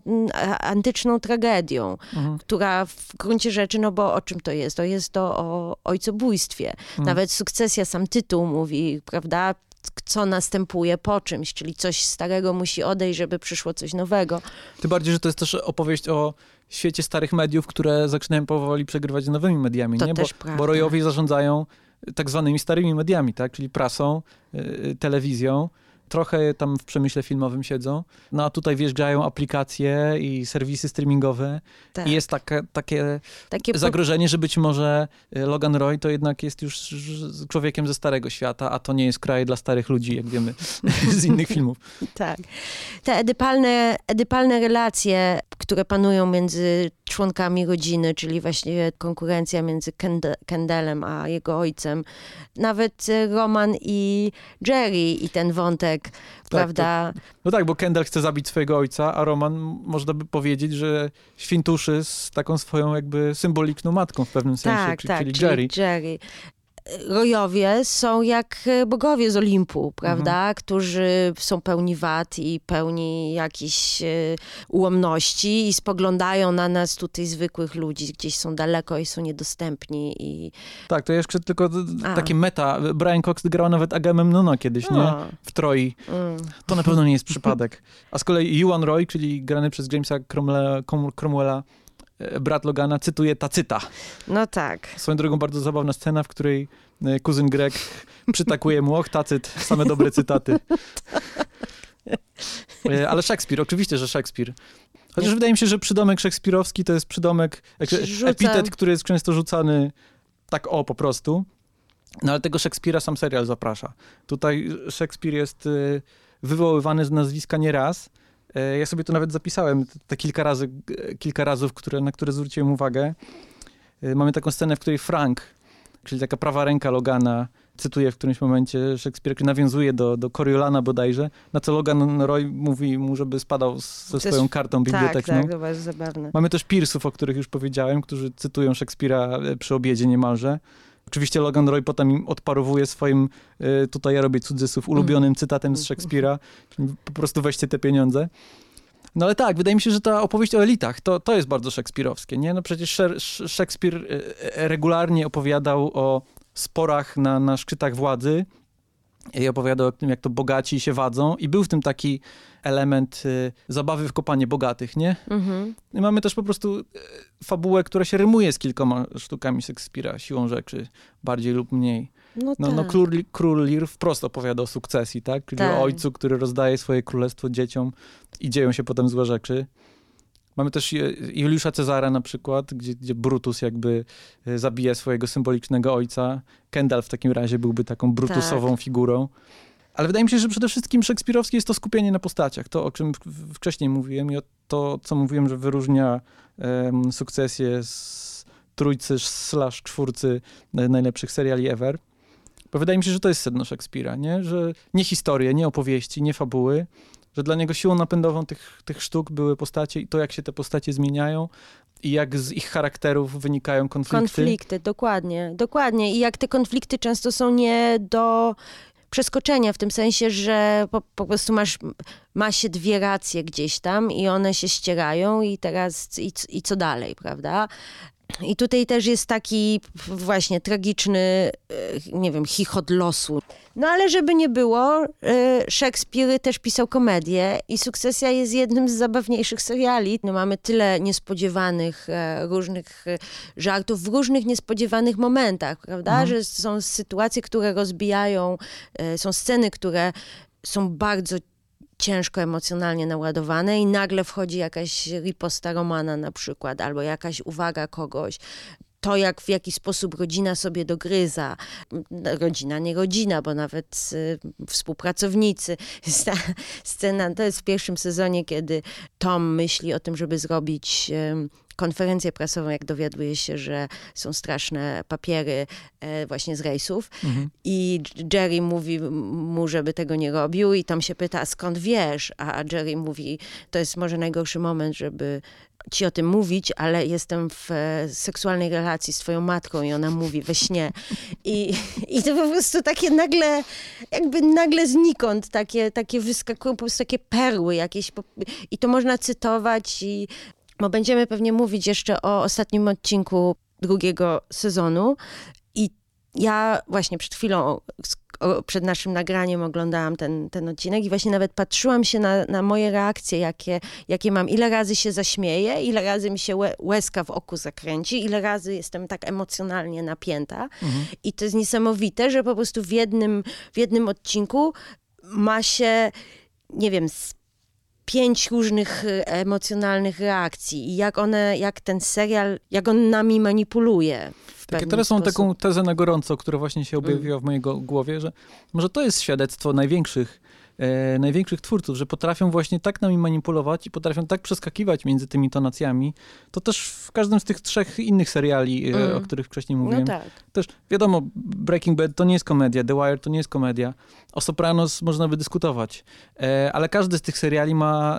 antyczną tragedią, Mhm. która w gruncie rzeczy, no bo o czym to jest? To jest to o ojcobójstwie. Mhm. Nawet sukcesja, sam tytuł mówi, prawda, co następuje po czymś, czyli coś starego musi odejść, żeby przyszło coś nowego. Tym bardziej, że to jest też opowieść o świecie starych mediów, które zaczynają powoli przegrywać z nowymi mediami, To nie? też bo, prawda. bo Royowie zarządzają tak zwanymi starymi mediami, tak? Czyli prasą, y, telewizją. Trochę tam w przemyśle filmowym siedzą. No a tutaj wjeżdżają aplikacje i serwisy streamingowe. Tak. I jest takie, takie zagrożenie, że być może y, Logan Roy to jednak jest już człowiekiem ze starego świata, a to nie jest kraj dla starych ludzi, jak wiemy z innych filmów. Tak. Te edypalne, edypalne relacje, które panują między członkami rodziny, czyli właśnie konkurencja między Kend- Kendallem a jego ojcem. Nawet Roman i Jerry i ten wątek, prawda? No tak, bo Kendall chce zabić swojego ojca, a Roman można by powiedzieć, że świntuszy z taką swoją jakby symboliczną matką w pewnym sensie, tak, czyli, tak, czyli czyli Jerry. Rojowie są jak e, bogowie z Olimpu, prawda? Mhm. Którzy są pełni wad i pełni jakichś e, ułomności i spoglądają na nas tutaj zwykłych ludzi, gdzieś są daleko i są niedostępni i Tak, to jeszcze tylko A. takie meta. Brian Cox grał nawet Agamemnona kiedyś, nie? O, W Troi. mm, To na pewno nie jest przypadek. A z kolei Ewan Roy, czyli grany przez Jamesa Cromwella, Crom- Cromwella brat Logana, cytuje Tacyta. no tak. Swoją drogą bardzo zabawna scena, w której e, kuzyn Greg przytakuje mu, och, Tacyt, same dobre cytaty. E, Ale Szekspir, oczywiście, że Szekspir. Chociaż wydaje mi się, że przydomek szekspirowski to jest przydomek, jakby Rzuca. epitet, który jest często rzucany tak o po prostu. No ale tego Szekspira sam serial zaprasza. Tutaj Szekspir jest wywoływany z nazwiska nieraz. E, Ja sobie to nawet zapisałem, te- kilka razy, kilka razów, które, na które zwróciłem uwagę. E, Mamy taką scenę, w której Frank, czyli taka prawa ręka Logana, cytuje w którymś momencie Szekspira, który nawiązuje do, do Coriolana bodajże, na co Logan Roy mówi mu, żeby spadał ze swoją kartą biblioteczną. Tak, tak, to bardzo zabawne. Mamy też Pearsów, o których już powiedziałem, którzy cytują Szekspira e, przy obiedzie niemalże. Oczywiście Logan Roy potem im odparowuje swoim, y, tutaj ja robię cudzysłów, ulubionym cytatem z Szekspira, po prostu weźcie te pieniądze. No ale tak, wydaje mi się, że ta opowieść o elitach, to, to jest bardzo szekspirowskie, nie? No przecież Szekspir y, y, regularnie opowiadał o sporach na, na szczytach władzy i opowiadał o tym, jak to bogaci się wadzą i był w tym taki element y, zabawy w kopanie bogatych, nie? Mhm. I mamy też po prostu y, fabułę, która się rymuje z kilkoma sztukami Szekspira, siłą rzeczy, bardziej lub mniej. No, no, no tak. no król, król Lear wprost opowiada o sukcesji, tak? Czyli tak. o ojcu, który rozdaje swoje królestwo dzieciom i dzieją się potem złe rzeczy. Mamy też Juliusza Cezara na przykład, gdzie, gdzie Brutus jakby y, zabija swojego symbolicznego ojca. Kendall w takim razie byłby taką brutusową tak. figurą. Ale wydaje mi się, że przede wszystkim szekspirowskie jest to skupienie na postaciach. To, o czym wcześniej mówiłem i to, co mówiłem, że wyróżnia um, sukcesję z trójcy slash czwórcy najlepszych seriali ever. Bo wydaje mi się, że to jest sedno Szekspira, nie? Że nie historie, nie opowieści, nie fabuły, że dla niego siłą napędową tych, tych sztuk były postacie i to, jak się te postacie zmieniają i jak z ich charakterów wynikają konflikty. Konflikty, dokładnie, dokładnie. I jak te konflikty często są nie do przeskoczenia, w tym sensie, że po, po, prostu masz, ma się dwie racje gdzieś tam i one się ścierają i teraz i, i co dalej, prawda? I tutaj też jest taki właśnie tragiczny, e, nie wiem, chichot losu. No ale żeby nie było, e, Szekspir też pisał komedię i Sukcesja jest jednym z zabawniejszych seriali. No, mamy tyle niespodziewanych e, różnych żartów w różnych niespodziewanych momentach, prawda? Mhm. Że są sytuacje, które rozbijają, są sceny, które są bardzo ciężko emocjonalnie naładowane i nagle wchodzi jakaś riposta Romana na przykład, albo jakaś uwaga kogoś, to, jak w jaki sposób rodzina sobie dogryza. Rodzina, nie rodzina, bo nawet y, współpracownicy. Scena to jest w pierwszym sezonie, kiedy Tom myśli o tym, żeby zrobić y, konferencję prasową, jak dowiaduje się, że są straszne papiery e, właśnie z rejsów mhm. i Jerry mówi mu, żeby tego nie robił i tam się pyta, skąd wiesz? A Jerry mówi, to jest może najgorszy moment, żeby ci o tym mówić, ale jestem w e, seksualnej relacji z twoją matką i ona mówi we śnie. I, i to po prostu takie nagle, jakby nagle znikąd, takie, takie wyskakują po prostu takie perły jakieś. I to można cytować i bo będziemy pewnie mówić jeszcze o ostatnim odcinku drugiego sezonu. I ja właśnie przed chwilą, przed naszym nagraniem oglądałam ten, ten odcinek i właśnie nawet patrzyłam się na, na moje reakcje, jakie, jakie mam. Ile razy się zaśmieję, ile razy mi się łezka w oku zakręci, ile razy jestem tak emocjonalnie napięta. Mhm. I to jest niesamowite, że po prostu w jednym, w jednym odcinku ma się, nie wiem, pięć różnych y, emocjonalnych reakcji i jak one, jak ten serial, jak on nami manipuluje. Takie teraz są taką tezę na gorąco, która właśnie się objawiła w mojej głowie, że może to jest świadectwo największych e, największych twórców, że potrafią właśnie tak nami manipulować i potrafią tak przeskakiwać między tymi tonacjami. To też w każdym z tych trzech innych seriali, e, mm. o których wcześniej mówiłem. No tak. Też wiadomo, Breaking Bad to nie jest komedia, The Wire to nie jest komedia. O Sopranos można by dyskutować, e, ale każdy z tych seriali ma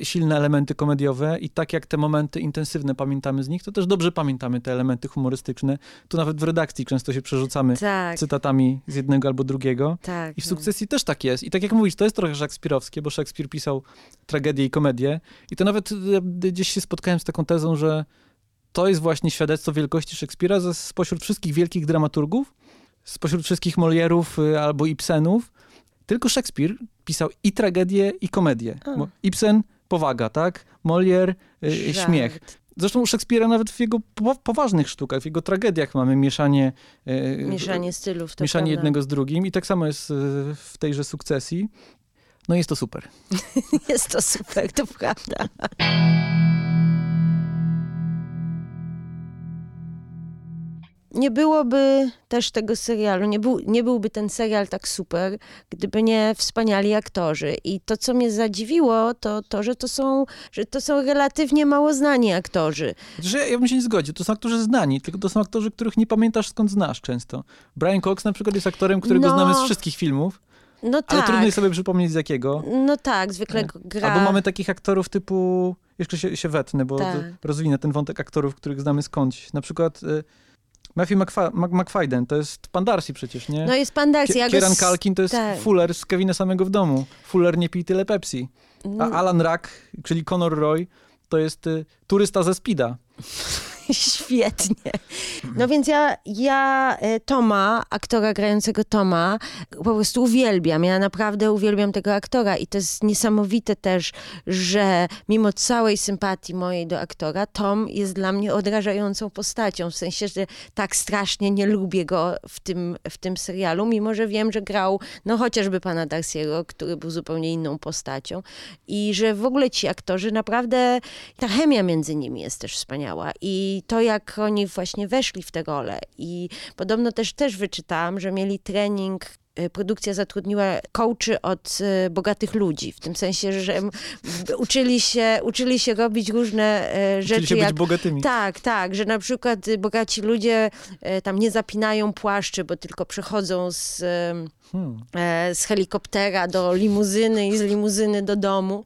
e, silne elementy komediowe i tak jak te momenty intensywne pamiętamy z nich, to też dobrze pamiętamy te elementy humorystyczne. Tu nawet w redakcji często się przerzucamy tak. cytatami z jednego albo drugiego. Tak, I w sukcesji tak. też tak jest. I tak jak mówisz, to jest trochę szekspirowskie, bo Szekspir pisał tragedię i komedię. I to nawet gdzieś się spotkałem z taką tezą, że to jest właśnie świadectwo wielkości Szekspira ze, spośród wszystkich wielkich dramaturgów, spośród wszystkich Molierów y, albo Ibsenów. Tylko Szekspir pisał i tragedię, i komedię. Ibsen powaga, tak? Molière y, śmiech. Zresztą u Szekspira nawet w jego poważnych sztukach, w jego tragediach mamy mieszanie... Y, mieszanie stylów. To mieszanie prawda. jednego z drugim i tak samo jest w tejże sukcesji. No jest to super. jest to super, to prawda. Nie byłoby też tego serialu, nie, był, nie byłby ten serial tak super, gdyby nie wspaniali aktorzy. I to, co mnie zadziwiło, to to, że to są, że to są relatywnie mało znani aktorzy. Że ja, bym się nie zgodził. To są aktorzy znani, tylko to są aktorzy, których nie pamiętasz skąd znasz często. Brian Cox na przykład jest aktorem, którego No. znamy z wszystkich filmów, No ale tak. trudno jest sobie przypomnieć z jakiego. No tak, zwykle gra... Albo mamy takich aktorów typu, jeszcze się, się wetnę, bo Tak. rozwinę ten wątek aktorów, których znamy skądś. Na przykład y, Matthew McFa- Mc- McFadden, to jest pan Darcy przecież, nie? No jest pan Darcy. Ja go Kieran s- Culkin to jest tak. Fuller z Kevina samego w domu. Fuller nie pij tyle Pepsi. A Alan Rack, czyli Conor Roy, to jest y, turysta ze Spida. Świetnie. No więc ja, ja e, Toma, aktora grającego Toma, po prostu uwielbiam. Ja naprawdę uwielbiam tego aktora i to jest niesamowite też, że mimo całej sympatii mojej do aktora, Tom jest dla mnie odrażającą postacią. W sensie, że tak strasznie nie lubię go w tym, w tym serialu, mimo że wiem, że grał no chociażby pana Darcy'ego, który był zupełnie inną postacią i że w ogóle ci aktorzy naprawdę, ta chemia między nimi jest też wspaniała i to jak oni właśnie weszli w tę rolę i podobno też, też wyczytałam, że mieli trening y, Produkcja zatrudniła coachy od y, bogatych ludzi, w tym sensie, że uczyli się, uczyli się robić różne y, Czyli rzeczy, się być jak bogatymi. tak, tak, że na przykład y, bogaci ludzie e, tam nie zapinają płaszczy, bo tylko przechodzą z, Hmm. e, z helikoptera do limuzyny i z limuzyny do domu,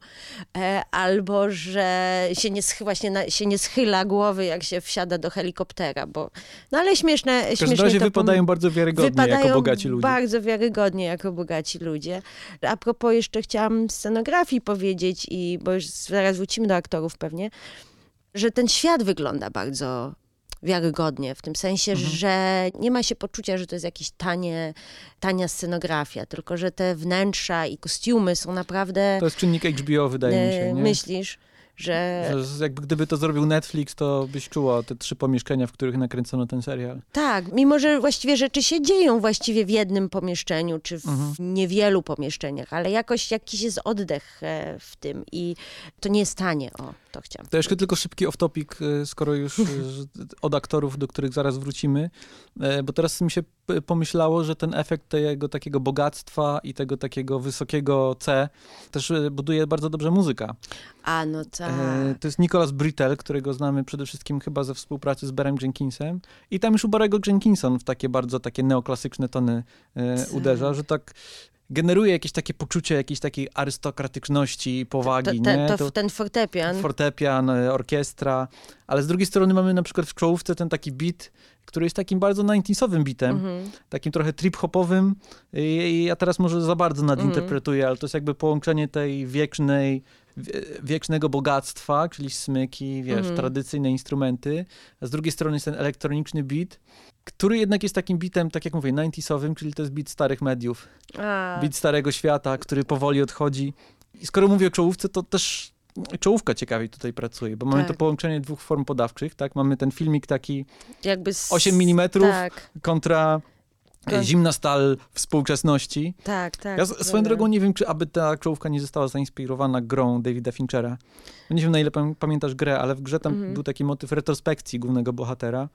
e, albo że się nie, właśnie na, się nie schyla głowy, jak się wsiada do helikoptera, bo no ale śmieszne, W każdym śmiesznie razie to wypadają bardzo wiarygodnie wypadają jako bogaci ludzie. bardzo wiarygodnie jako bogaci ludzie. A propos jeszcze chciałam scenografii powiedzieć, i bo już zaraz wrócimy do aktorów pewnie, że ten świat wygląda bardzo wiarygodnie, w tym sensie, Mhm. że nie ma się poczucia, że to jest jakaś tanie, tania scenografia, tylko że te wnętrza i kostiumy są naprawdę... To jest czynnik HBO, wydaje mi się, e, nie? Myślisz, że... Że jakby gdyby to zrobił Netflix, to byś czuła te trzy pomieszczenia, w których nakręcono ten serial. Tak, mimo że właściwie rzeczy się dzieją właściwie w jednym pomieszczeniu, czy w Mhm. niewielu pomieszczeniach, ale jakoś jakiś jest oddech e, w tym i to nie jest tanie, o, to chciałam. To jeszcze tylko szybki off-topic, y, skoro już y, od aktorów, do których zaraz wrócimy, E, bo teraz mi się pomyślało, że ten efekt tego takiego bogactwa i tego takiego wysokiego C też y, buduje bardzo dobrze muzyka. A, no tak. E, To jest Nicholas Britell, którego znamy przede wszystkim chyba ze współpracy z Berem Jenkinsem. I tam już u Barego Jenkinson w takie bardzo takie neoklasyczne tony e, Tak. uderza, że tak generuje jakieś takie poczucie jakiejś takiej arystokratyczności, powagi, to, nie? to, to, ten fortepian. fortepian, e, orkiestra, ale z drugiej strony mamy na przykład w czołówce ten taki beat, który jest takim bardzo 90-owym beatem, Mhm. takim trochę trip-hopowym. Ja teraz może za bardzo nadinterpretuję, ale to jest jakby połączenie tej wiecznej, wie- wiecznego bogactwa, czyli smyki, wiesz, Mhm. tradycyjne instrumenty, a z drugiej strony jest ten elektroniczny beat, który jednak jest takim beatem, tak jak mówię, 90-owym, czyli to jest beat starych mediów, A, beat starego świata, który powoli odchodzi. I skoro mówię o czołówce, to też czołówka ciekawie tutaj pracuje, bo mamy Tak. to połączenie dwóch form podawczych, tak? Mamy ten filmik taki jakby z, 8 mm Tak, kontra Kon- zimna stal współczesności. tak, tak. Ja swoją drogą nie wiem, czy aby ta czołówka nie została zainspirowana grą Davida Finchera. Nie wiem, na ile pam- pamiętasz grę, ale w grze tam Mhm. był taki motyw retrospekcji głównego bohatera.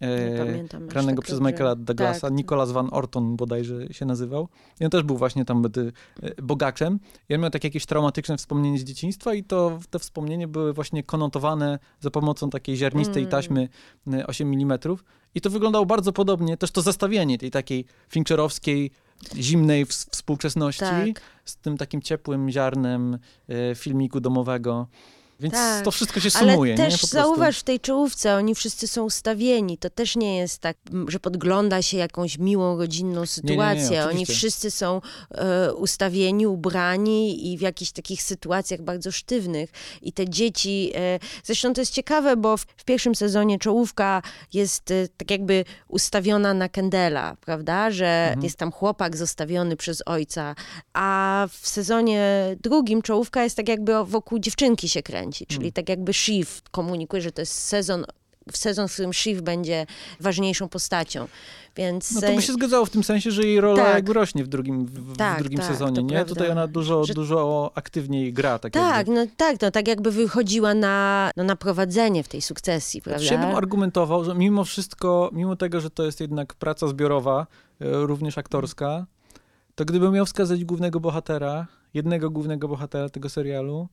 E, pamiętam granego tak przez. Michaela Douglasa, Tak, Nicholas Van Orton bodajże się nazywał. I on też był właśnie tam y, e, bogaczem. I on miał takie jakieś traumatyczne wspomnienie z dzieciństwa i to te wspomnienie były właśnie konotowane za pomocą takiej ziarnistej Mm. taśmy y, 8 mm. I to wyglądało bardzo podobnie, też to zestawienie tej takiej fincherowskiej, zimnej współczesności Tak. z tym takim ciepłym ziarnem e, filmiku domowego. Więc Tak. to wszystko się Ale sumuje, nie? też prostu. zauważ w tej czołówce, oni wszyscy są ustawieni. To też nie jest tak, że podgląda się jakąś miłą, rodzinną sytuację. oni oczywiście. wszyscy są e, ustawieni, ubrani i w jakichś takich sytuacjach bardzo sztywnych. I te dzieci, e, zresztą to jest ciekawe, bo w, w pierwszym sezonie czołówka jest e, tak jakby ustawiona na Kendela, prawda? Że Mhm. jest tam chłopak zostawiony przez ojca, a w sezonie drugim czołówka jest tak jakby wokół dziewczynki się kręci, czyli Hmm. tak jakby Shiv komunikuje, że to jest sezon sezon, w którym Shiv będzie ważniejszą postacią. Więc... No to by się zgadzało w tym sensie, że jej rola Tak. jakby rośnie w drugim, w, w Tak, drugim tak, sezonie, nie? prawda. Tutaj ona dużo, Że- dużo aktywniej gra. Tak, Tak, jakby. no tak, no tak jakby wychodziła na, no, na prowadzenie w tej sukcesji, prawda? Ja bym argumentował, że mimo wszystko, mimo tego, że to jest jednak praca zbiorowa, e, również aktorska, to gdybym miał wskazać głównego bohatera, jednego głównego bohatera tego serialu,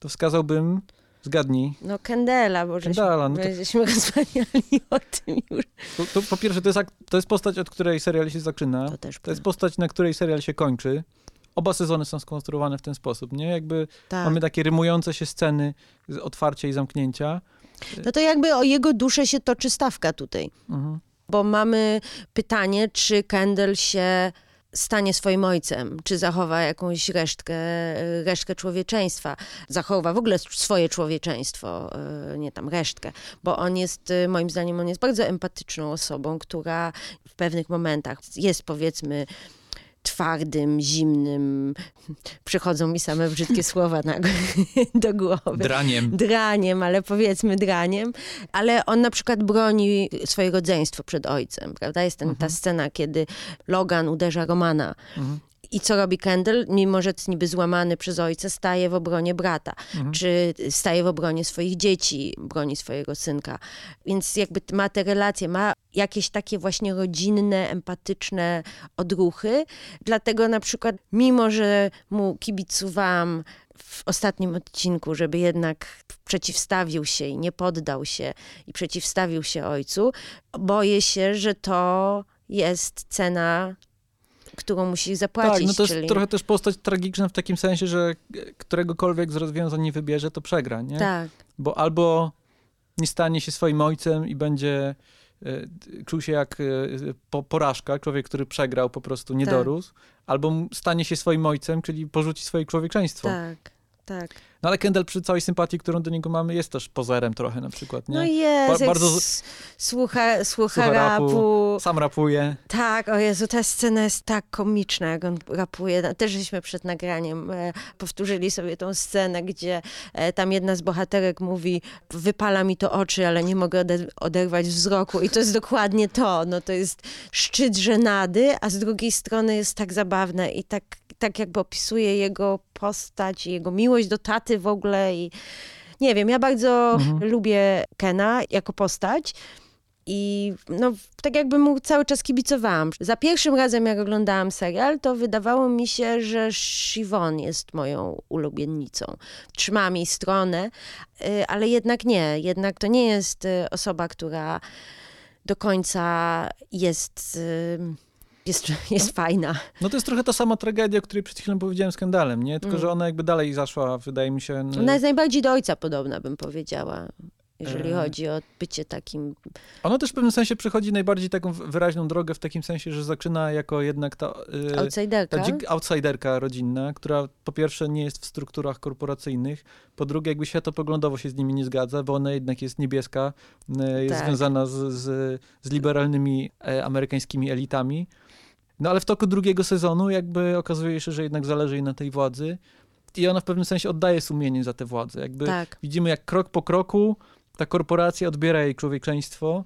to wskazałbym, zgadnij, No Kendela, bo żeśmy, Kendala, no bo to- żeśmy rozmawiali o tym już. to, to po pierwsze to jest, to jest postać, od której serial się zaczyna, To też to jest postać, na której serial się kończy. Oba sezony są skonstruowane w ten sposób, nie? Jakby tak. mamy takie rymujące się sceny otwarcia i zamknięcia. No to jakby o jego duszę się toczy stawka tutaj. Mhm. Bo mamy pytanie, czy Kendall się stanie swoim ojcem, czy zachowa jakąś resztkę, resztkę człowieczeństwa, zachowa w ogóle swoje człowieczeństwo, e, nie tam resztkę, bo on jest, e, moim zdaniem, on jest bardzo empatyczną osobą, która w pewnych momentach jest powiedzmy twardym, zimnym, przychodzą mi same brzydkie słowa na, do głowy Draniem. draniem, ale powiedzmy draniem, ale on na przykład broni swoje rodzeństwo przed ojcem, prawda? Jest ten, ta scena, kiedy Logan uderza Romana. Mhm. I co robi Kendall? Mimo, że jest niby złamany przez ojca, staje w obronie brata, Mhm. czy staje w obronie swoich dzieci, broni swojego synka. Więc jakby ma te relacje, ma jakieś takie właśnie rodzinne, empatyczne odruchy. Dlatego na przykład, mimo że mu kibicowałam w ostatnim odcinku, żeby jednak przeciwstawił się i nie poddał się i przeciwstawił się ojcu, boję się, że to jest cena, którą musi zapłacić. Tak, no to jest czyli... trochę też postać tragiczna w takim sensie, że któregokolwiek z rozwiązań nie wybierze, to przegra, nie? Tak, Bo albo nie stanie się swoim ojcem i będzie e, czuł się jak e, po, porażka, człowiek, który przegrał, po prostu nie Tak. dorósł, albo stanie się swoim ojcem, czyli porzuci swoje człowieczeństwo. tak, tak. No ale Kendall przy całej sympatii, którą do niego mamy, jest też pozerem trochę na przykład, nie? No jest, Ba- bardzo- słucha, słucha, Słucha rapu. rapu. Sam rapuje. Tak, o Jezu, ta scena jest tak komiczna, jak on rapuje. No, Też żeśmy przed nagraniem e, powtórzyli sobie tą scenę, gdzie e, tam jedna z bohaterek mówi, wypala mi to oczy, ale nie mogę ode- oderwać wzroku. I to jest dokładnie to. No, to jest szczyt żenady, a z drugiej strony jest tak zabawne i tak, tak jakby opisuje jego postać, i jego miłość do taty w ogóle i nie wiem, ja bardzo Mhm. lubię Kena jako postać. I no, tak jakby mu cały czas kibicowałam. Za pierwszym razem, jak oglądałam serial, to wydawało mi się, że Siobhan jest moją ulubienicą. Trzymałam jej stronę, y, ale jednak nie. Jednak to nie jest y, osoba, która do końca jest, y, jest, jest fajna. No to jest trochę ta sama tragedia, o której przed chwilą powiedziałem skandalem, nie? Tylko, Mm. że ona jakby dalej zaszła, wydaje mi się... Ona jest najbardziej do ojca podobna, bym powiedziała. Jeżeli chodzi o bycie takim Ona też w pewnym sensie przechodzi najbardziej taką wyraźną drogę w takim sensie, że zaczyna jako jednak ta, y, outsiderka. ta dzik outsiderka rodzinna, która po pierwsze nie jest w strukturach korporacyjnych, po drugie jakby światopoglądowo się z nimi nie zgadza, bo ona jednak jest niebieska, y, jest Tak. związana z, z, z liberalnymi e, amerykańskimi elitami. No ale w toku drugiego sezonu jakby okazuje się, że jednak zależy jej na tej władzy i ona w pewnym sensie oddaje sumienie za tę władzę. Jakby Tak. widzimy jak krok po kroku ta korporacja odbiera jej człowieczeństwo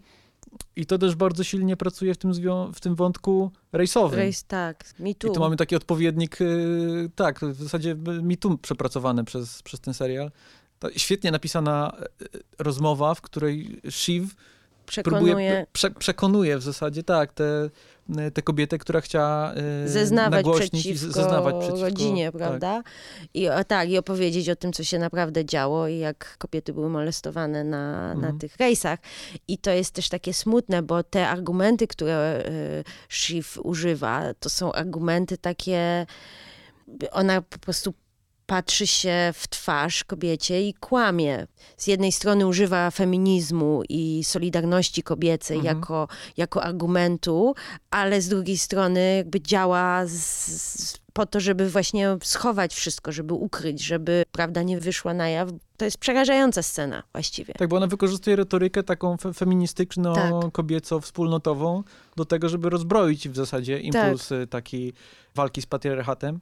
i to też bardzo silnie pracuje w tym, w tym wątku rejsowym. Race, tak. Me I too. tu mamy taki odpowiednik, yy, tak, w zasadzie mi tu przepracowany przez, przez ten serial. To świetnie napisana yy, rozmowa, w której Shiv próbuje, Przekonuje prze, przekonuje w zasadzie, tak, tę te, tę kobietę, która chciała yy, zeznawać i przeciwko, zeznawać przeciwko rodzinie, tak. prawda? I o, tak, i opowiedzieć o tym, co się naprawdę działo i jak kobiety były molestowane na, Mhm. na tych rejsach. I to jest też takie smutne, bo te argumenty, które y, Shiv używa, to są argumenty takie, ona po prostu patrzy się w twarz kobiecie i kłamie. Z jednej strony używa feminizmu i solidarności kobiecej Mhm. jako, jako argumentu, ale z drugiej strony jakby działa z, z, po to, żeby właśnie schować wszystko, żeby ukryć, żeby prawda nie wyszła na jaw. To jest przerażająca scena właściwie. Tak, bo ona wykorzystuje retorykę taką fe feministyczną, Tak. kobiecą, wspólnotową do tego, żeby rozbroić w zasadzie Tak. impuls y, takiej walki z patriarchatem.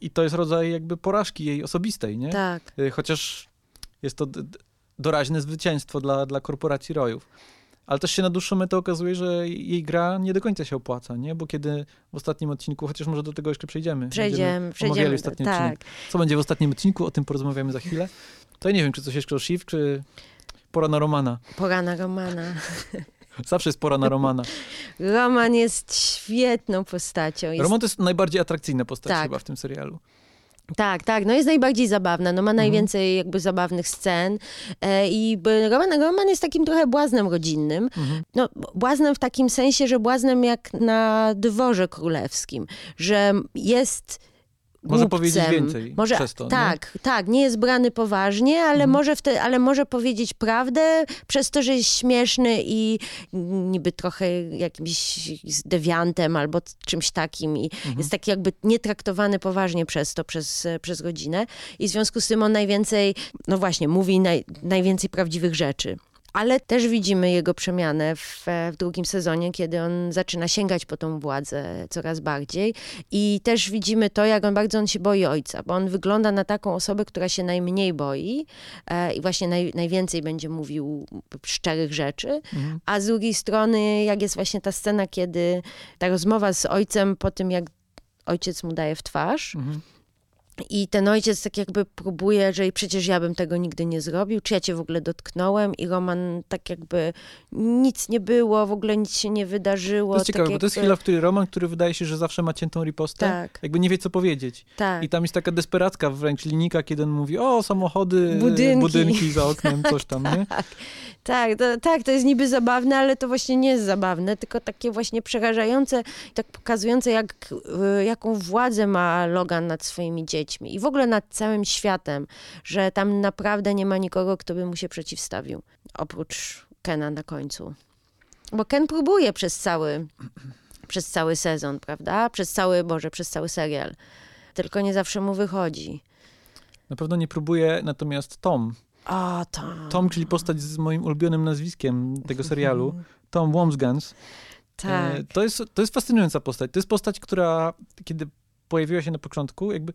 I to jest rodzaj jakby porażki jej osobistej, nie? Tak. Y, Chociaż jest to doraźne zwycięstwo dla, dla korporacji rojów. Ale też się na dłuższą metę okazuje, że jej gra nie do końca się opłaca, nie? Bo kiedy w ostatnim odcinku, chociaż może do tego jeszcze przejdziemy. Przejdziemy, przejdziemy. ostatni Tak. odcinek. Co będzie w ostatnim odcinku, o tym porozmawiamy za chwilę. To ja nie wiem, czy coś jeszcze o Shiv, czy pora na Romana. Pora na Romana. Zawsze jest pora na Romana. Roman jest świetną postacią. Jest, Roman to jest najbardziej atrakcyjna postać Tak. chyba w tym serialu. Tak, tak, no jest najbardziej zabawna, no ma najwięcej jakby zabawnych scen e, i Roman, Roman jest takim trochę błaznem rodzinnym. Mhm. No, błaznem w takim sensie, że błaznem jak na dworze królewskim, że jest Może głupcem. powiedzieć więcej może, przez to, nie? Tak, tak, nie jest brany poważnie, ale, Mhm. może wte, ale może powiedzieć prawdę przez to, że jest śmieszny i niby trochę jakimś dewiantem albo czymś takim i Mhm. jest taki jakby nietraktowany poważnie przez to, przez, przez godzinę i w związku z tym on najwięcej, no właśnie, mówi naj, najwięcej prawdziwych rzeczy. Ale też widzimy jego przemianę w, w drugim sezonie, kiedy on zaczyna sięgać po tą władzę coraz bardziej. I też widzimy to, jak on bardzo on się boi ojca, bo on wygląda na taką osobę, która się najmniej boi e, i właśnie naj, najwięcej będzie mówił szczerych rzeczy. Mhm. A z drugiej strony, jak jest właśnie ta scena, kiedy ta rozmowa z ojcem po tym, jak ojciec mu daje w twarz, Mhm. I ten ojciec tak jakby próbuje, że przecież ja bym tego nigdy nie zrobił, czy ja cię w ogóle dotknąłem i Roman tak jakby nic nie było, w ogóle nic się nie wydarzyło. To jest tak ciekawe, bo to jest jakby- chwila, w której Roman, który wydaje się, że zawsze ma ciętą ripostę, Tak. jakby nie wie, co powiedzieć. Tak. I tam jest taka desperacka wręcz linika, kiedy on mówi, o, samochody, Budynki. budynki za oknem, coś tam, nie? Tak, to, tak, to jest niby zabawne, ale to właśnie nie jest zabawne, tylko takie właśnie przerażające, tak pokazujące, jak, y, jaką władzę ma Logan nad swoimi dziećmi i w ogóle nad całym światem, że tam naprawdę nie ma nikogo, kto by mu się przeciwstawił, oprócz Kena na końcu. Bo Ken próbuje przez cały, przez cały sezon, prawda? Przez cały, Boże, przez cały serial. Tylko nie zawsze mu wychodzi. Na pewno nie próbuje, natomiast Tom, O, to. Tom, czyli postać z moim ulubionym nazwiskiem tego serialu, Tom Womsgans, Tak. E, To jest, to jest fascynująca postać. To jest postać, która kiedy pojawiła się na początku, jakby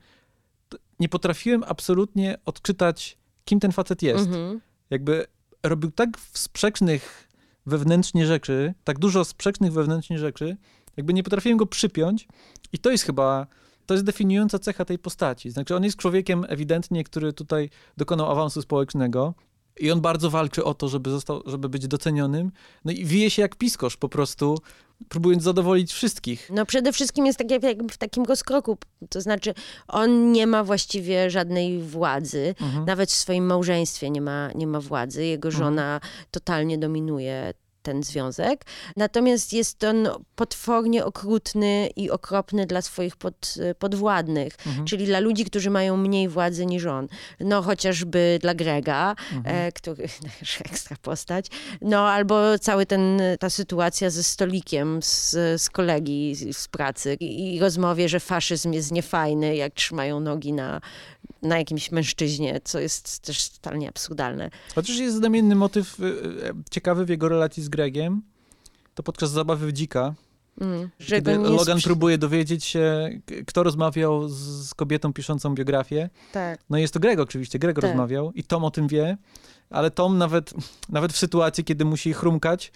nie potrafiłem absolutnie odczytać, kim ten facet jest. Mhm. Jakby robił tak sprzecznych wewnętrznie rzeczy, tak dużo sprzecznych wewnętrznie rzeczy, jakby nie potrafiłem go przypiąć i to jest chyba, to jest definiująca cecha tej postaci. Znaczy on jest człowiekiem ewidentnie, który tutaj dokonał awansu społecznego, i on bardzo walczy o to, żeby, został, żeby być docenionym. No i wije się jak piskosz po prostu, próbując zadowolić wszystkich. No przede wszystkim jest tak jak jakby w takim rozkroku, to znaczy on nie ma właściwie żadnej władzy, Mhm. nawet w swoim małżeństwie nie ma, nie ma władzy, jego żona totalnie dominuje ten związek, natomiast jest on potwornie okrutny i okropny dla swoich pod, podwładnych, Mhm. czyli dla ludzi, którzy mają mniej władzy niż on. No chociażby dla Grega, Mhm. e, który też ekstra postać, no albo cały ten, ta sytuacja ze stolikiem z, z kolegi z, z pracy i, i rozmowie, że faszyzm jest niefajny, jak trzymają nogi na, na jakimś mężczyźnie, co jest też totalnie absurdalne. Chociaż jest znamienny motyw y, y, ciekawy w jego relacji z Gregiem, to podczas zabawy w dzika, Mm, kiedy Logan próbuje dowiedzieć się, kto rozmawiał z, kobietą piszącą biografię. Tak. No i jest to Greg oczywiście, Greg Tak. rozmawiał i Tom o tym wie, ale Tom nawet, nawet w sytuacji, kiedy musi chrumkać,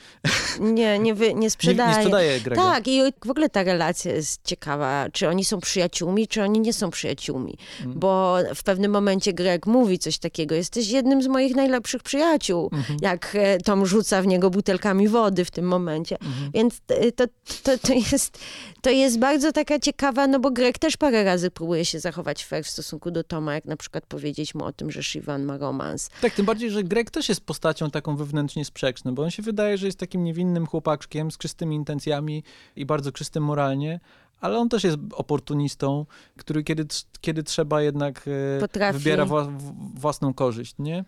Nie, nie, wy, nie nie, sprzedaje. nie sprzedaje Grega. Tak, i w ogóle ta relacja jest ciekawa, czy oni są przyjaciółmi, czy oni nie są przyjaciółmi. Mm. Bo w pewnym momencie Greg mówi coś takiego, jesteś jednym z moich najlepszych przyjaciół, Mhm. jak e, Tom rzuca w niego butelkami wody w tym momencie. Mhm. Więc t- to, to, to, jest, to jest bardzo taka ciekawa, no bo Greg też parę razy próbuje się zachować fair w stosunku do Toma, jak na przykład powiedzieć mu o tym, że Shivan ma romans. Tak, tym bardziej, że Greg też jest postacią taką wewnętrznie sprzeczną, bo on się wydaje, że jest takim niewinnym chłopaczkiem z czystymi intencjami i bardzo czystym moralnie, ale on też jest oportunistą, który kiedy, kiedy trzeba jednak e, Potrafi. wybiera wła- własną korzyść, nie?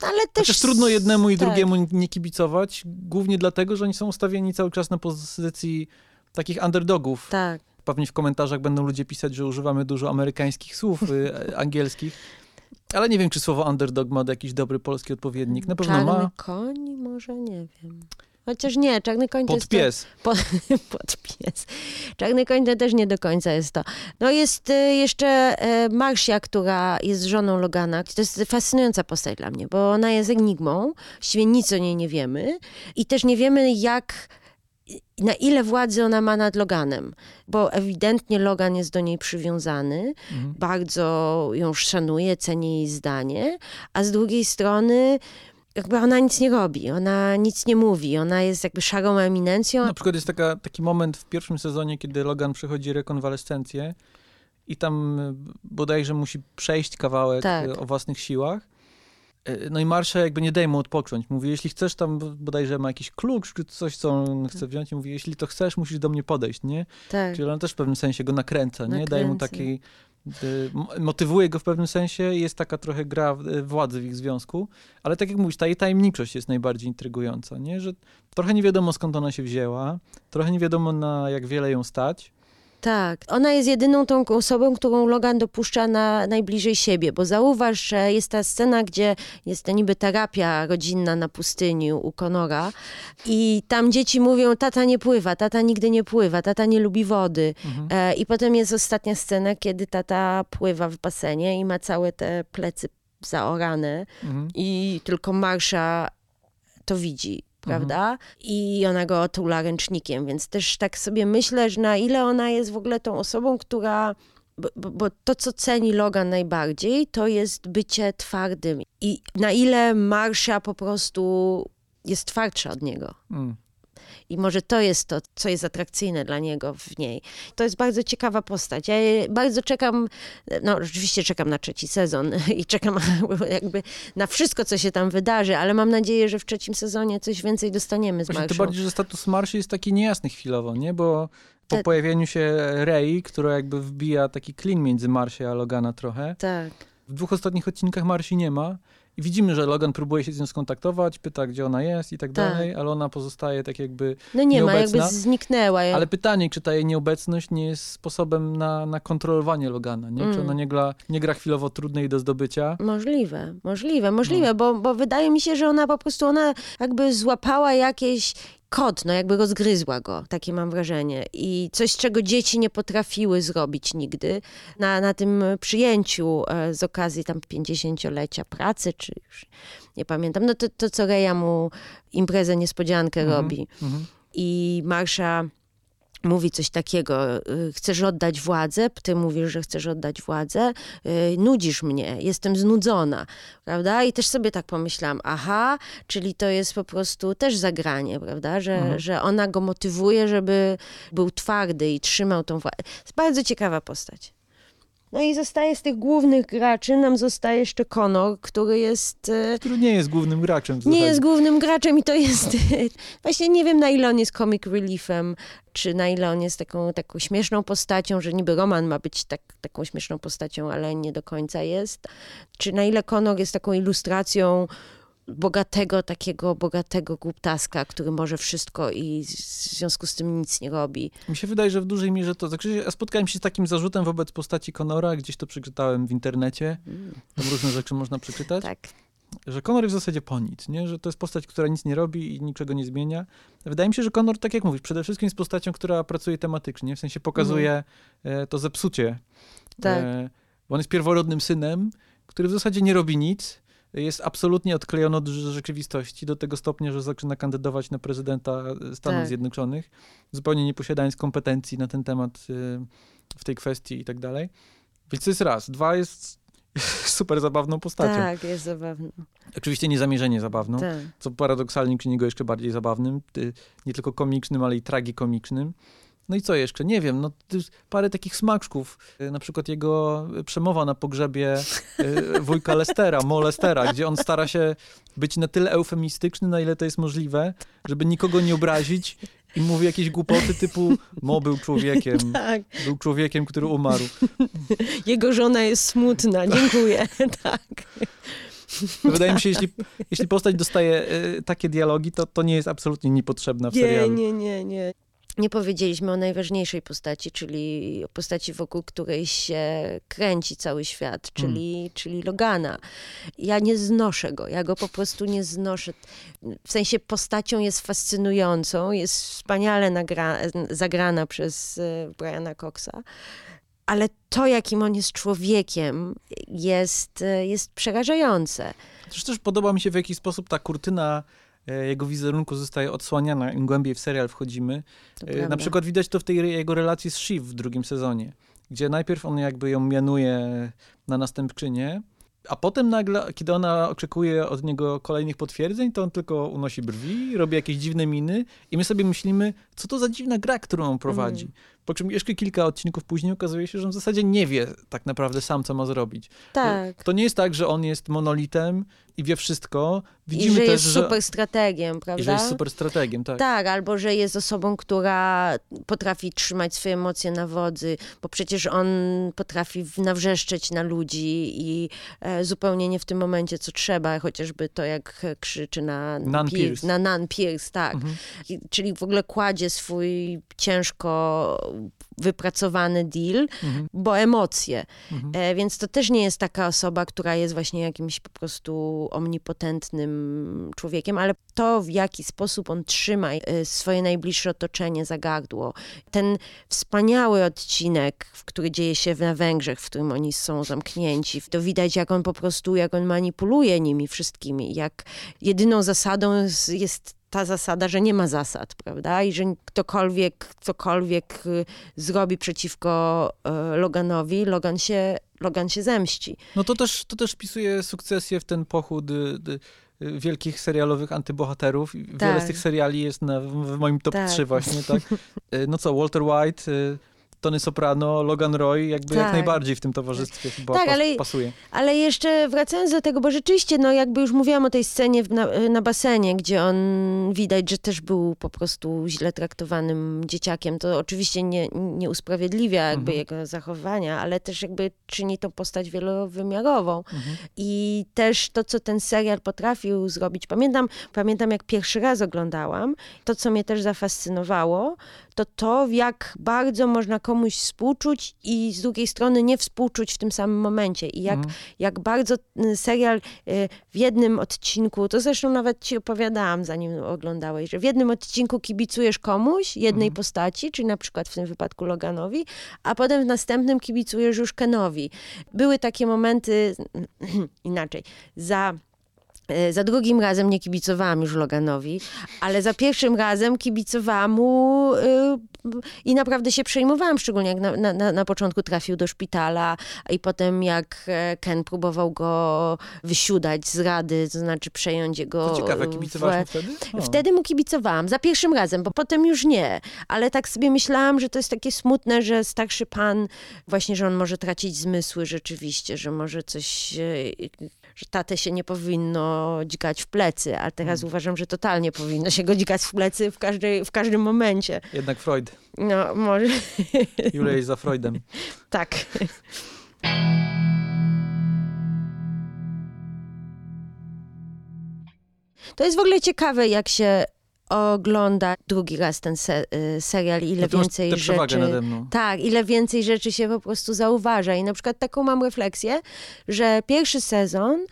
Ale też... Chociaż trudno jednemu i tak. drugiemu nie kibicować, głównie dlatego, że oni są ustawieni cały czas na pozycji takich underdogów. Tak. Pewnie w komentarzach będą ludzie pisać, że używamy dużo amerykańskich słów y, angielskich. Ale nie wiem, czy słowo underdog ma jakiś dobry polski odpowiednik. Na pewno Czarny ma. koń? Może, nie wiem. Chociaż nie, Czarny Koń to Pod jest... to- pies. Pod, pod pies. Czarny koń to też nie do końca jest to. No jest e, jeszcze e, Marsia, która jest żoną Logana. To jest fascynująca postać dla mnie, bo ona jest enigmą. Właściwie nic o niej nie wiemy. I też nie wiemy, jak na ile władzy ona ma nad Loganem, bo ewidentnie Logan jest do niej przywiązany, Mhm. bardzo ją szanuje, ceni jej zdanie, a z drugiej strony jakby ona nic nie robi, ona nic nie mówi, ona jest jakby szarą eminencją, Na przykład jest taka, taki moment w pierwszym sezonie, kiedy Logan przechodzi rekonwalescencję i tam bodajże musi przejść kawałek Tak. o własnych siłach. Y, No i Marsha jakby nie daje mu odpocząć. Mówi, jeśli chcesz tam, bodajże ma jakiś klucz czy coś, co on chce wziąć. I mówi, jeśli to chcesz, musisz do mnie podejść, nie? tak. Czyli ona też w pewnym sensie go nakręca, nie? Daje mu Nakręca. takiej... y, mo- Motywuje go w pewnym sensie, jest taka trochę gra y, władzy w ich związku, ale tak jak mówisz, ta jej tajemniczość jest najbardziej intrygująca, nie? Że trochę nie wiadomo skąd ona się wzięła, trochę nie wiadomo na jak wiele ją stać. Tak, ona jest jedyną tą osobą, którą Logan dopuszcza na najbliżej siebie, bo zauważ, że jest ta scena, gdzie jest to niby terapia rodzinna na pustyni u Conora i tam dzieci mówią, tata nie pływa, tata nigdy nie pływa, tata nie lubi wody. Mhm. E, I potem jest ostatnia scena, kiedy tata pływa w basenie i ma całe te plecy zaorane Mhm. i tylko Marsza to widzi, prawda? I ona go otula ręcznikiem, więc też tak sobie myślę, że na ile ona jest w ogóle tą osobą, która. Bo, bo, to, co ceni Logan najbardziej, to jest bycie twardym. I na ile Marsza po prostu jest twardsza od niego. Mm. I może to jest to, co jest atrakcyjne dla niego w niej. To jest bardzo ciekawa postać. Ja bardzo czekam, no oczywiście czekam na trzeci sezon i czekam jakby na wszystko, co się tam wydarzy, ale mam nadzieję, że w trzecim sezonie coś więcej dostaniemy z Marszą. tym bardziej, że status Marszy jest taki niejasny chwilowo, nie? Bo po Te- pojawieniu się Rei, która jakby wbija taki klin między Marsię a Logana trochę, Tak, w dwóch ostatnich odcinkach Marsi nie ma i widzimy, że Logan próbuje się z nią skontaktować, pyta, gdzie ona jest i tak Tak. dalej, ale ona pozostaje tak jakby... no nie ma, Nieobecna, jakby zniknęła. Ale pytanie, czy ta jej nieobecność nie jest sposobem na, na kontrolowanie Logana, nie? Czy Mm. ona nie gra, nie gra chwilowo trudnej do zdobycia? Możliwe, możliwe, możliwe, No. bo, bo wydaje mi się, że ona po prostu, ona jakby złapała jakieś kod, no jakby rozgryzła go, takie mam wrażenie. I coś, czego dzieci nie potrafiły zrobić nigdy. Na, na tym przyjęciu e, z okazji tam 50-lecia pracy, czy już nie pamiętam, no to, to co Reja mu imprezę niespodziankę Mhm. robi. Mhm. I Marsza mówi coś takiego, y, chcesz oddać władzę, ty mówisz, że chcesz oddać władzę, y, nudzisz mnie, jestem znudzona, prawda? I też sobie tak pomyślałam, aha, czyli to jest po prostu też zagranie, prawda? Że, Mhm. że ona go motywuje, żeby był twardy i trzymał tą władzę. Jest bardzo ciekawa postać. No i zostaje z tych głównych graczy, nam zostaje jeszcze Conor, który jest... y, Który nie jest głównym graczem nie jest głównym graczem i to jest. Właśnie nie wiem, na ile on jest comic reliefem, czy na ile on jest taką, taką śmieszną postacią, że niby Roman ma być tak, taką śmieszną postacią, ale nie do końca jest. Czy na ile Conor jest taką ilustracją bogatego, takiego bogatego głuptaska, który może wszystko i w związku z tym nic nie robi. Mi się wydaje, że w dużej mierze to... Znaczy, ja spotkałem się z takim zarzutem wobec postaci Conora, gdzieś to przeczytałem w internecie, tam różne rzeczy można przeczytać, Tak. że Conor jest w zasadzie po nic, nie? że to jest postać, która nic nie robi i niczego nie zmienia. Wydaje mi się, że Conor, tak jak mówisz, przede wszystkim jest postacią, która pracuje tematycznie, w sensie pokazuje e, to zepsucie. Tak. E, bo on jest pierworodnym synem, który w zasadzie nie robi nic, jest absolutnie odklejony od rze- rzeczywistości do tego stopnia, że zaczyna kandydować na prezydenta Stanów Tak. Zjednoczonych, zupełnie nie posiadając kompetencji na ten temat e, w tej kwestii i tak dalej. Więc to jest raz. Dwa jest super zabawną postacią. Tak, jest zabawny. Oczywiście niezamierzenie zabawną, Tak. co paradoksalnie czyni go jeszcze bardziej zabawnym, y, nie tylko komicznym, ale i tragikomicznym. No i co jeszcze? Nie wiem, no parę takich smaczków, y, na przykład jego przemowa na pogrzebie y, wujka Lestera, Mo Lestera, gdzie on stara się być na tyle eufemistyczny, na ile to jest możliwe, żeby nikogo nie obrazić i mówi jakieś głupoty typu Mo był człowiekiem, tak. był człowiekiem, który umarł. Jego żona jest smutna, dziękuję. tak. Wydaje mi się, jeśli, jeśli postać dostaje y, takie dialogi, to, to nie jest absolutnie niepotrzebna w Nie, serialu. nie, nie, nie. Nie powiedzieliśmy o najważniejszej postaci, czyli o postaci, wokół której się kręci cały świat, czyli, hmm. czyli Logana. Ja nie znoszę go, ja go po prostu nie znoszę. W sensie postacią jest fascynującą, jest wspaniale nagra- zagrana przez e, Briana Coxa, ale to, jakim on jest człowiekiem, jest, e, jest przerażające. Też, też podoba mi się w jakiś sposób ta kurtyna jego wizerunku zostaje odsłaniana, im głębiej w serial wchodzimy. E, na przykład widać to w tej jego relacji z Shiv w drugim sezonie, gdzie najpierw on jakby ją mianuje na następczynię, a potem nagle, kiedy ona oczekuje od niego kolejnych potwierdzeń, to on tylko unosi brwi, robi jakieś dziwne miny i my sobie myślimy, co to za dziwna gra, którą on prowadzi. Mm. Po czym jeszcze kilka odcinków później okazuje się, że on w zasadzie nie wie tak naprawdę sam, co ma zrobić. Tak. To nie jest tak, że on jest monolitem i wie wszystko. Widzimy I że też, jest że... super strategiem, prawda? I że jest super strategiem, tak. Tak, albo że jest osobą, która potrafi trzymać swoje emocje na wodzy, bo przecież on potrafi nawrzeszczeć na ludzi i e, zupełnie nie w tym momencie, co trzeba, chociażby to, jak krzyczy na Nan Pierce, Pierce. na Nan Pierce, tak. Mhm. I, czyli w ogóle kładzie swój ciężko wypracowany deal, mhm. bo emocje. Mhm. E, więc to też nie jest taka osoba, która jest właśnie jakimś po prostu omnipotentnym człowiekiem, ale to, w jaki sposób on trzyma e, swoje najbliższe otoczenie za gardło. Ten wspaniały odcinek, który dzieje się na Węgrzech, w którym oni są zamknięci, to widać, jak on po prostu, jak on manipuluje nimi wszystkimi, jak jedyną zasadą jest, jest ta zasada, że nie ma zasad, prawda? I że ktokolwiek cokolwiek y, zrobi przeciwko y, Loganowi, Logan się, Logan się zemści. No to też, to też wpisuje sukcesję w ten pochód y, wielkich serialowych antybohaterów. Tak. Wiele z tych seriali jest na, w moim top tak. 3 właśnie, tak? No co, Walter White Tony Soprano, Logan Roy, jakby tak. jak najbardziej w tym towarzystwie tak. chyba tak, ale, pasuje. Ale jeszcze wracając do tego, bo rzeczywiście, no jakby już mówiłam o tej scenie na, na basenie, gdzie on widać, że też był po prostu źle traktowanym dzieciakiem. To oczywiście nie, nie usprawiedliwia jakby mhm. jego zachowania, ale też jakby czyni tą postać wielowymiarową. Mhm. I też to, co ten serial potrafił zrobić. Pamiętam, pamiętam jak pierwszy raz oglądałam, to, co mnie też zafascynowało, to to, jak bardzo można komuś współczuć i z drugiej strony nie współczuć w tym samym momencie. I jak, mhm. jak bardzo y, serial y, w jednym odcinku, to zresztą nawet ci opowiadałam, zanim oglądałeś, że w jednym odcinku kibicujesz komuś, jednej mhm. postaci, czyli na przykład w tym wypadku Loganowi, a potem w następnym kibicujesz już Kenowi. Były takie momenty, inaczej, za za drugim razem nie kibicowałam już Loganowi, ale za pierwszym razem kibicowałam mu e, i naprawdę się przejmowałam, szczególnie jak na, na, na początku trafił do szpitala i potem jak e, Ken próbował go wysiudać z rady, to znaczy przejąć jego... To ciekawe, kibicowałaś mu wtedy? O. Wtedy mu kibicowałam, za pierwszym razem, bo potem już nie. Ale tak sobie myślałam, że to jest takie smutne, że starszy pan, właśnie, że on może tracić zmysły rzeczywiście, że może coś że tatę się nie powinno dźgać w plecy, a teraz hmm. uważam, że totalnie powinno się go dźgać w plecy w, każdej, w każdym momencie. Jednak Freud. No, może. Julia jest za Freudem. tak. To jest w ogóle ciekawe, jak się ogląda drugi raz ten se y, serial, ile no więcej rzeczy. Nade mną. Tak, ile więcej rzeczy się po prostu zauważa. I na przykład taką mam refleksję, że pierwszy sezon,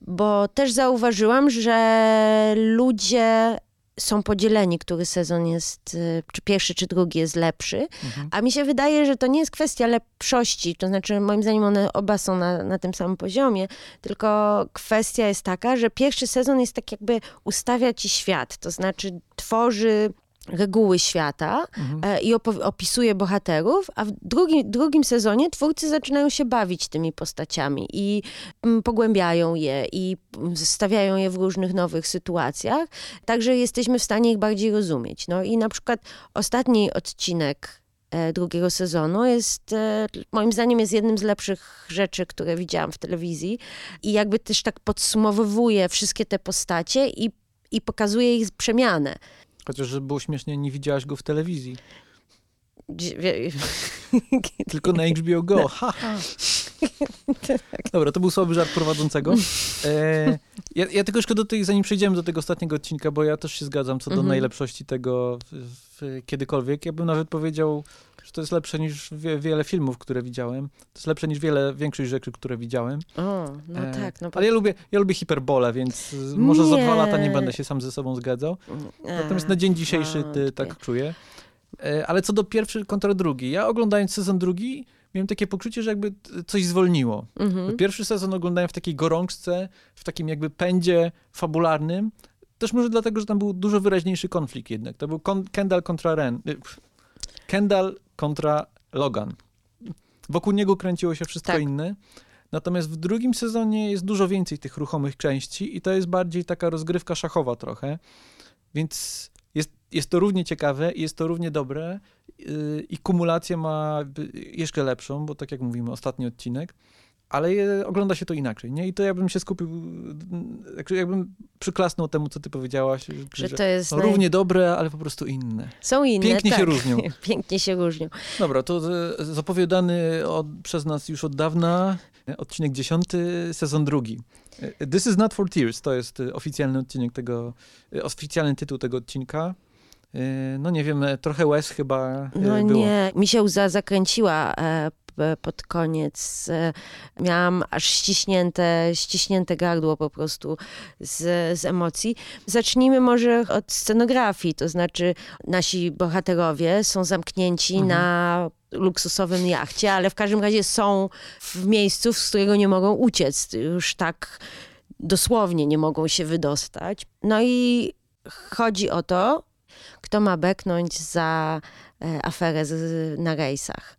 bo też zauważyłam, że ludzie są podzieleni, który sezon jest, y, czy pierwszy, czy drugi jest lepszy. Mhm. A mi się wydaje, że to nie jest kwestia lepszości, to znaczy moim zdaniem one oba są na, na tym samym poziomie, tylko kwestia jest taka, że pierwszy sezon jest tak jakby ustawia ci świat, to znaczy tworzy reguły świata mhm. E, i opisuje bohaterów, a w drugim, drugim sezonie twórcy zaczynają się bawić tymi postaciami i mm, pogłębiają je i stawiają je w różnych nowych sytuacjach, także jesteśmy w stanie ich bardziej rozumieć. No i na przykład ostatni odcinek e, drugiego sezonu jest, e, moim zdaniem, jest jednym z lepszych rzeczy, które widziałam w telewizji i jakby też tak podsumowuje wszystkie te postacie i i pokazuje ich przemianę. Chociaż, żeby było śmiesznie, nie widziałaś go w telewizji. Tylko na HBO Go. Ha, ha. Dobra, to był słaby żart prowadzącego. E, ja, ja tylko jeszcze do tej, zanim przejdziemy do tego ostatniego odcinka, bo ja też się zgadzam co do Mhm. najlepszości tego w, w, kiedykolwiek. Ja bym nawet powiedział, że to jest lepsze niż wie, wiele filmów, które widziałem. To jest lepsze niż wiele, większość rzeczy, które widziałem. O, no E, tak. No, bo- Ale ja lubię, ja lubię hiperbolę, więc y, może za dwa Nie. lata nie będę się sam ze sobą zgadzał. Natomiast na dzień dzisiejszy a, ty, tak czuję. E, Ale co do pierwszy kontra drugi, ja oglądając sezon drugi, miałem takie poczucie, że jakby coś zwolniło. Mhm. Pierwszy sezon oglądałem w takiej gorączce, w takim jakby pędzie fabularnym. Też może dlatego, że tam był dużo wyraźniejszy konflikt jednak. To był Kendall kontra Ren. y, Kendall kontra Logan. Wokół niego kręciło się wszystko Tak. inne. Natomiast w drugim sezonie jest dużo więcej tych ruchomych części i to jest bardziej taka rozgrywka szachowa trochę. Więc jest, jest to równie ciekawe i jest to równie dobre yy, i kumulacja ma by- jeszcze lepszą, bo tak jak mówimy, ostatni odcinek, ale je, ogląda się to inaczej, nie? I to ja bym się skupił, jakby- jakbym przyklasnął temu, co ty powiedziałaś, Że to jest no, naj... równie dobre, ale po prostu inne. Są inne, Pięknie tak. się różnią. Pięknie się różnią. Dobra, to zapowiadany od, przez nas już od dawna e, odcinek dziesiąty, sezon drugi. E, This is not for tears, to jest e, oficjalny odcinek tego, oficjalny tytuł tego odcinka. No nie wiem, trochę łez chyba No było. nie, mi się łza zakręciła pod koniec. Miałam aż ściśnięte, ściśnięte gardło po prostu z, z emocji. Zacznijmy może od scenografii, to znaczy nasi bohaterowie są zamknięci Mhm. na luksusowym jachcie, ale w każdym razie są w miejscu, z którego nie mogą uciec. Już tak dosłownie nie mogą się wydostać. No i chodzi o to, kto ma beknąć za e, aferę z, na rejsach.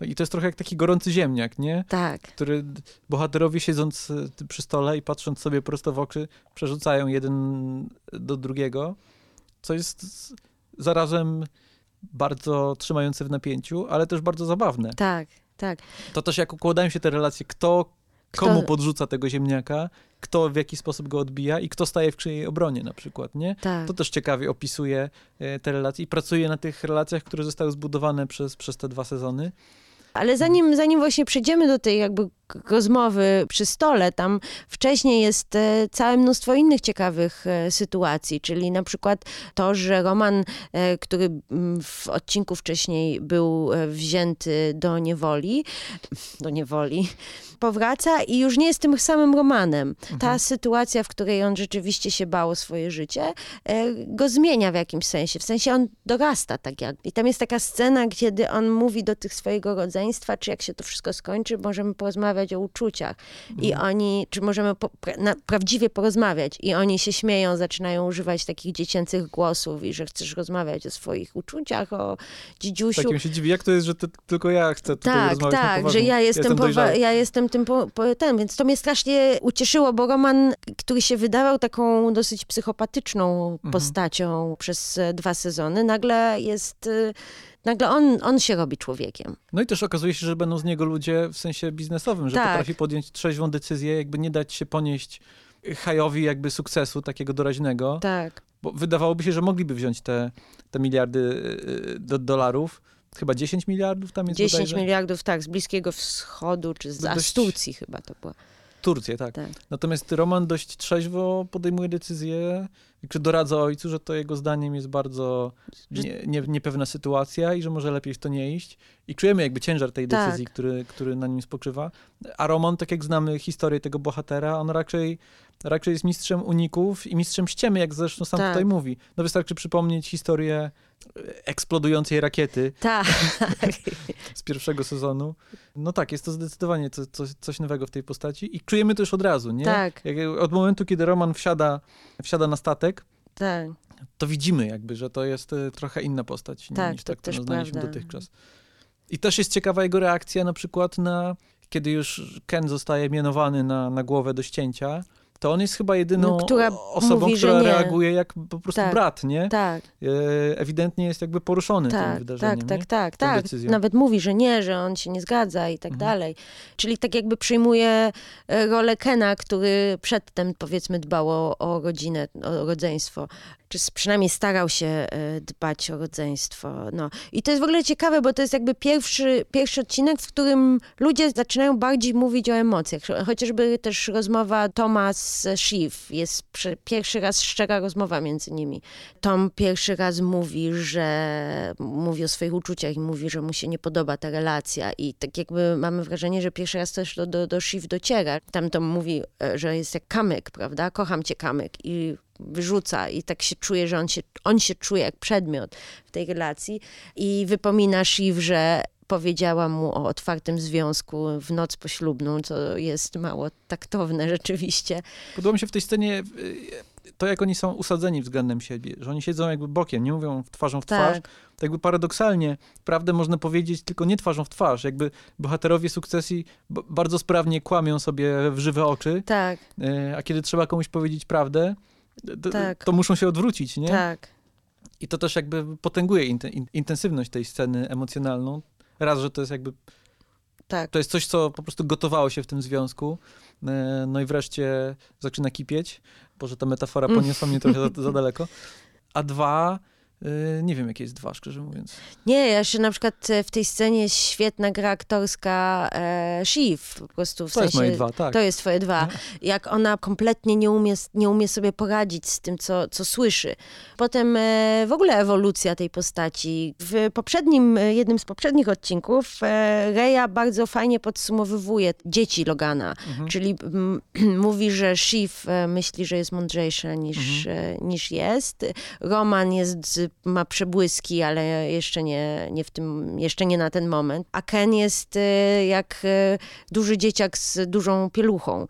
No I to jest trochę jak taki gorący ziemniak, nie? Tak, Który bohaterowie siedząc e, przy stole i patrząc sobie prosto w oczy, przerzucają jeden do drugiego, co jest zarazem bardzo trzymające w napięciu, ale też bardzo zabawne. tak, tak. To też jak układają się te relacje, kto, Kto- komu podrzuca tego ziemniaka, kto w jaki sposób go odbija i kto staje w czyjej obronie na przykład, nie? tak. To też ciekawie opisuje e, te relacje i pracuje na tych relacjach, które zostały zbudowane przez, przez te dwa sezony. Ale zanim, zanim właśnie przejdziemy do tej jakby rozmowy przy stole, tam wcześniej jest e, całe mnóstwo innych ciekawych e, sytuacji, czyli na przykład to, że Roman, e, który w odcinku wcześniej był wzięty do niewoli, do niewoli, powraca i już nie jest tym samym Romanem. Ta sytuacja, w której on rzeczywiście się bał o swoje życie, go zmienia w jakimś sensie. W sensie on dorasta tak jak. I tam jest taka scena, kiedy on mówi do tych swojego czy jak się to wszystko skończy, możemy porozmawiać o uczuciach. I oni, czy możemy po, na, prawdziwie porozmawiać. I oni się śmieją, zaczynają używać takich dziecięcych głosów i że chcesz rozmawiać o swoich uczuciach, o dzidziusiu. Takim się dziwi, jak to jest, że to tylko ja chcę tutaj Tak, rozmawiać na tak, że ja jestem, dojrzały. ja jestem tym po, po, ten, więc to mnie strasznie ucieszyło, bo Roman, który się wydawał taką dosyć psychopatyczną Mhm. postacią przez e, dwa sezony, nagle jest, e, nagle on, on się robi człowiekiem. No i też okazuje się, że będą z niego ludzie w sensie biznesowym, że Tak. potrafi podjąć trzeźwą decyzję, jakby nie dać się ponieść hajowi jakby sukcesu takiego doraźnego, Tak, bo wydawałoby się, że mogliby wziąć te, te miliardy y, do, dolarów, chyba 10 miliardów tam jest 10 bodajże? miliardów, tak, z Bliskiego Wschodu, czy z, Dość- Turcji chyba to było. Turcję, tak. Tak. Natomiast Roman dość trzeźwo podejmuje decyzję, czy doradza ojcu, że to jego zdaniem jest bardzo nie, nie, niepewna sytuacja i że może lepiej w to nie iść. I czujemy jakby ciężar tej Tak. decyzji, który, który na nim spoczywa. A Roman, tak jak znamy historię tego bohatera, on raczej, raczej jest mistrzem uników i mistrzem ściemy, jak zresztą sam Tak. tutaj mówi. No wystarczy przypomnieć historię eksplodującej rakiety Tak, z pierwszego sezonu. No tak, jest to zdecydowanie co, co, coś nowego w tej postaci i czujemy to już od razu, nie? tak, Jak, od momentu, kiedy Roman wsiada, wsiada na statek, tak. to widzimy jakby, że to jest e, trochę inna postać Tak, niż tak, którą znaliśmy prawda. dotychczas. I też jest ciekawa jego reakcja na przykład na, kiedy już Ken zostaje mianowany na, na głowę do ścięcia, to on jest chyba jedyną No, która osobą, mówi, która reaguje jak po prostu Tak. brat, nie? Tak, E, Ewidentnie jest jakby poruszony tym tak, wydarzeniem. tak, tak, tak, tak. Nawet mówi, że nie, że on się nie zgadza i tak Mhm. dalej. Czyli tak jakby przyjmuje e, rolę Kena, który przedtem powiedzmy dbał o, o rodzinę, o rodzeństwo. Czy przynajmniej starał się e, dbać o rodzeństwo. No. I to jest w ogóle ciekawe, bo to jest jakby pierwszy, pierwszy odcinek, w którym ludzie zaczynają bardziej mówić o emocjach. Chociażby też rozmowa Toma z Shiv. Jest pierwszy raz szczera rozmowa między nimi. Tom pierwszy raz mówi, że mówi o swoich uczuciach i mówi, że mu się nie podoba ta relacja i tak jakby mamy wrażenie, że pierwszy raz też do, do, do Shiv dociera. Tam Tom mówi, e, że jest jak kamyk, prawda? Kocham cię kamyk i wyrzuca i tak się czuje, że on się, on się czuje jak przedmiot w tej relacji i wypomina Shiv, że powiedziała mu o otwartym związku w noc poślubną, co jest mało taktowne rzeczywiście. Podoba mi się w tej scenie y, to, jak oni są usadzeni względem siebie, że oni siedzą jakby bokiem, nie mówią twarzą w twarz. Tak, Tak jakby paradoksalnie, prawdę można powiedzieć tylko nie twarzą w twarz. Jakby bohaterowie sukcesji bardzo sprawnie kłamią sobie w żywe oczy, tak, y, a kiedy trzeba komuś powiedzieć prawdę, to, Tak. to muszą się odwrócić, nie? tak. I to też jakby potęguje int- in- intensywność tej sceny emocjonalną. Raz, że to jest jakby, Tak, to jest coś, co po prostu gotowało się w tym związku. E, No i wreszcie zaczyna kipieć. Boże, ta metafora Mm. poniosła mnie trochę za, za daleko. A dwa, nie wiem jakie jest dwa, szczerze mówiąc. Nie, ja się na przykład e, w tej scenie jest świetna gra aktorska e, Shiv, po prostu w To jest sensie... moje dwa, tak. To jest twoje dwa. Jak ona kompletnie nie umie, nie umie sobie poradzić z tym, co, co słyszy. Potem e, w ogóle ewolucja tej postaci. W poprzednim, e, jednym z poprzednich odcinków e, Reja bardzo fajnie podsumowywuje dzieci Logana. Mhm. Czyli mm, mówi, że Shiv e, myśli, że jest mądrzejsza niż, e, niż jest. Roman jest, ma przebłyski, ale jeszcze nie, nie w tym, jeszcze nie na ten moment. A Ken jest e, jak e, duży dzieciak z dużą pieluchą.